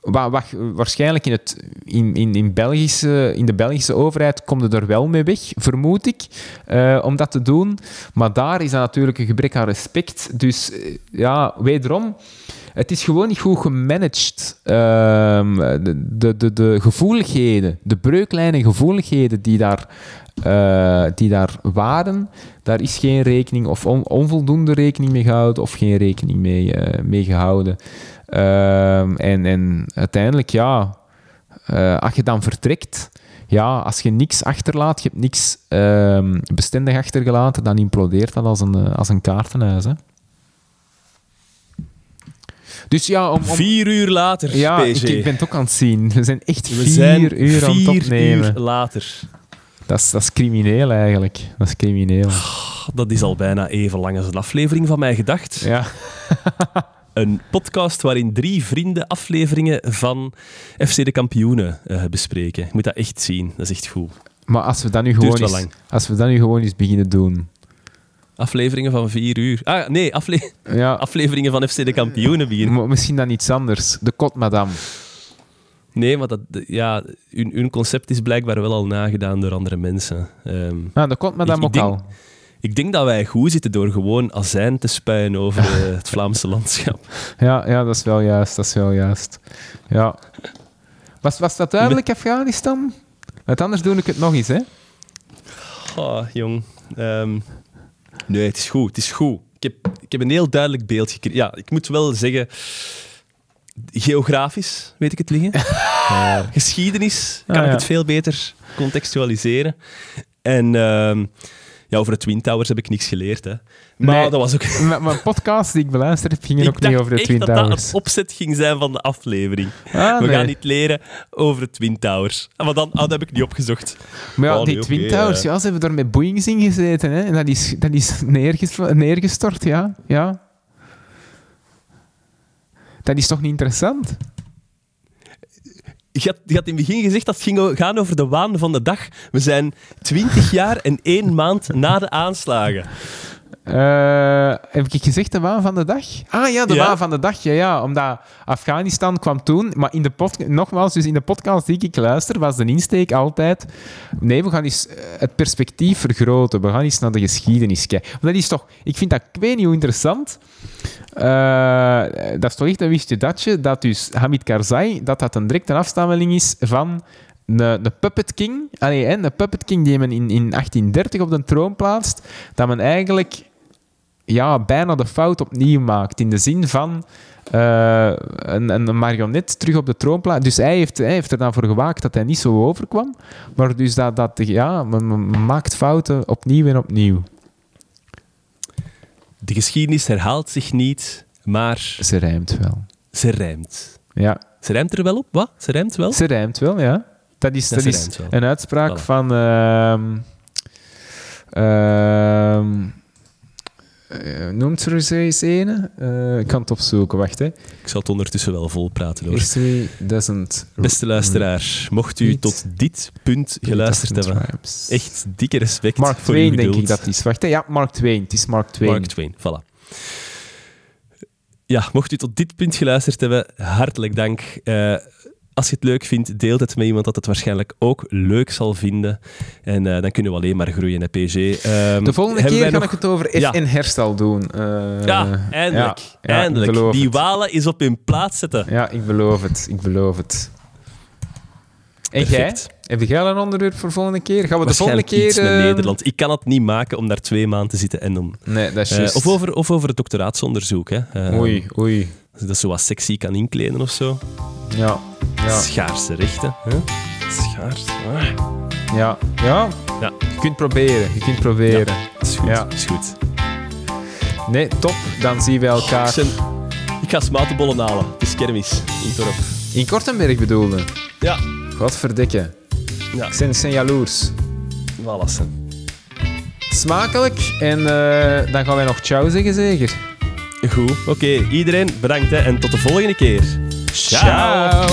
Wa- wa- waarschijnlijk in, het, in, in, in, Belgische, in de Belgische overheid komt er wel mee weg, vermoed ik, eh, om dat te doen. Maar daar is dat natuurlijk een gebrek aan respect. Dus eh, ja, wederom, het is gewoon niet goed gemanaged. Ehm, de, de, de, de gevoeligheden, de breuklijnen gevoeligheden die daar, eh, die daar waren, daar is geen rekening of on- onvoldoende rekening mee gehouden of geen rekening mee, eh, mee gehouden. Ehm, en, en uiteindelijk, ja, eh, als je dan vertrekt, ja, als je niks achterlaat, je hebt niks ehm, bestendig achtergelaten, dan implodeert dat als een, als een kaartenhuis. Hè. Dus ja, om, om- Vier uur later, ja ik, ik ben het ook aan het zien. We zijn echt We vier zijn uur aan het vier opnemen. uur later. Dat, is, dat is crimineel eigenlijk. Dat is crimineel. Dat is al bijna even lang als een aflevering van mij gedacht. Ja. Een podcast waarin drie vrienden afleveringen van FC de Kampioenen eh, bespreken. Je moet dat echt zien, dat is echt goed. Maar als we dat nu gewoon eens, als we dat nu gewoon eens beginnen doen. Afleveringen van vier uur. Ah, nee, afle- Ja, afleveringen van FC de Kampioenen maar misschien dan iets anders. De kot, madame. Nee, maar dat, ja, hun, hun concept is blijkbaar wel al nagedaan door andere mensen. Ehm, Ah, ook denk- al. ik denk dat wij goed zitten door gewoon azijn te spuien over eh, het Vlaamse landschap. Ja, ja, dat is wel juist. Dat is wel juist. Ja. Was, was dat duidelijk, Afghanistan? Want anders doe ik het nog eens, hè? Oh, jong. Ehm, nee, het is goed. Het is goed. Ik heb, ik heb een heel duidelijk beeld gekregen. Ja, ik moet wel zeggen... Geografisch weet ik het liggen. Eh, geschiedenis kan Ah, ik ja. het veel beter contextualiseren. En ehm, ja, over de Twin Towers heb ik niks geleerd. Hè. Maar Nee. dat was ook... Mijn, mijn podcast die ik beluisterd heb, ging Ik ook niet over de echt Twin dat dat Towers. het opzet ging zijn van de aflevering. Ah, We nee. gaan niet leren over de Twin Towers. Ah, Maar dan ah, dat heb ik niet opgezocht. Maar ja, Oh, die nee, Twin Towers, ja, ze hebben daar met Boeings in gezeten. Hè? En dat is, dat is neerges- neergestort, ja. ja. Dat is toch niet interessant? Je had, je had in het begin gezegd dat het ging gaan over de waan van de dag. We zijn twintig jaar en één maand na de aanslagen. Eh, heb ik gezegd de waan van de dag? Ah ja, de Ja. waan van de dag. Ja, ja, omdat Afghanistan kwam toen. Maar in de nogmaals, dus in de podcast die ik luister, was de insteek altijd... Nee, we gaan eens eh, het perspectief vergroten. We gaan eens naar de geschiedenis kijken. Want dat is toch... Ik vind dat, ik weet niet hoe interessant... Eh, dat is toch echt een wist datje, dat dus Hamid Karzai, dat dat een directe afstammeling is van de, de Puppet King. Allee, hè, de Puppet King die men in, in 1830 op de troon plaatst, dat men eigenlijk ja, bijna de fout opnieuw maakt. In de zin van eh, een, een marionet terug op de troon plaatsen. Dus hij heeft, hij heeft er dan voor gewaakt dat hij niet zo overkwam. Maar dus dat, dat ja, men, maakt fouten opnieuw en opnieuw. De geschiedenis herhaalt zich niet, maar Ze rijmt wel. ze rijmt. Ja, Ze rijmt er wel op? Wat? Ze rijmt wel? ze rijmt wel, ja. Dat is, Ja, dat is wel. een uitspraak Voilà. van... ehm, eh, noemt er eens een? Eh, ik kan het opzoeken, wacht. Hè. Ik zal het ondertussen wel vol praten hoor. History doesn't... Beste luisteraar, mocht u tot dit punt geluisterd hebben, echt dikke respect Mark voor Twain, uw denk ik dat is. Wacht, hè. ja, Mark Twain. Het is Mark Twain. Mark Twain, voilà. Ja, mocht u tot dit punt geluisterd hebben, hartelijk dank. Eh, als je het leuk vindt, deel het met iemand dat het waarschijnlijk ook leuk zal vinden. En eh, dan kunnen we alleen maar groeien, hè, PG. Ehm, De volgende keer ga nog- ik het over Ja. en herstel doen. Eh, Ja, eindelijk. ja, eindelijk. Die walen is op hun plaats zetten. Ja, ik beloof het. Ik beloof het. En jij? Heb jij een onderwerp voor volgende keer? Gaan we de volgende keer... iets met eh, Nederland. Ik kan het niet maken om daar twee maanden te zitten en om... Nee, dat is of, over, of over het doctoraatsonderzoek. Hè. Eh, Oei, oei. Als dat zo wat sexy kan inkleden of zo. Ja, ja, Schaarse rechten. Hè? Schaars. Ah. ja. Ja, Ja. je kunt proberen. Je kunt proberen. Is goed. Ja. Is goed. Nee, top. Dan zien we elkaar. Ik, ben- ik ga smatenbollen halen. Het is kermis in dorp. In Kortenberg bedoelde. Ja. Godverdikke. Ja. Ik ik ben jaloers. Wallassen. Smakelijk. En eh, dan gaan wij nog ciao zeggen, zeker? Goed, oké. Iedereen bedankt hè, en tot de volgende keer. Ciao.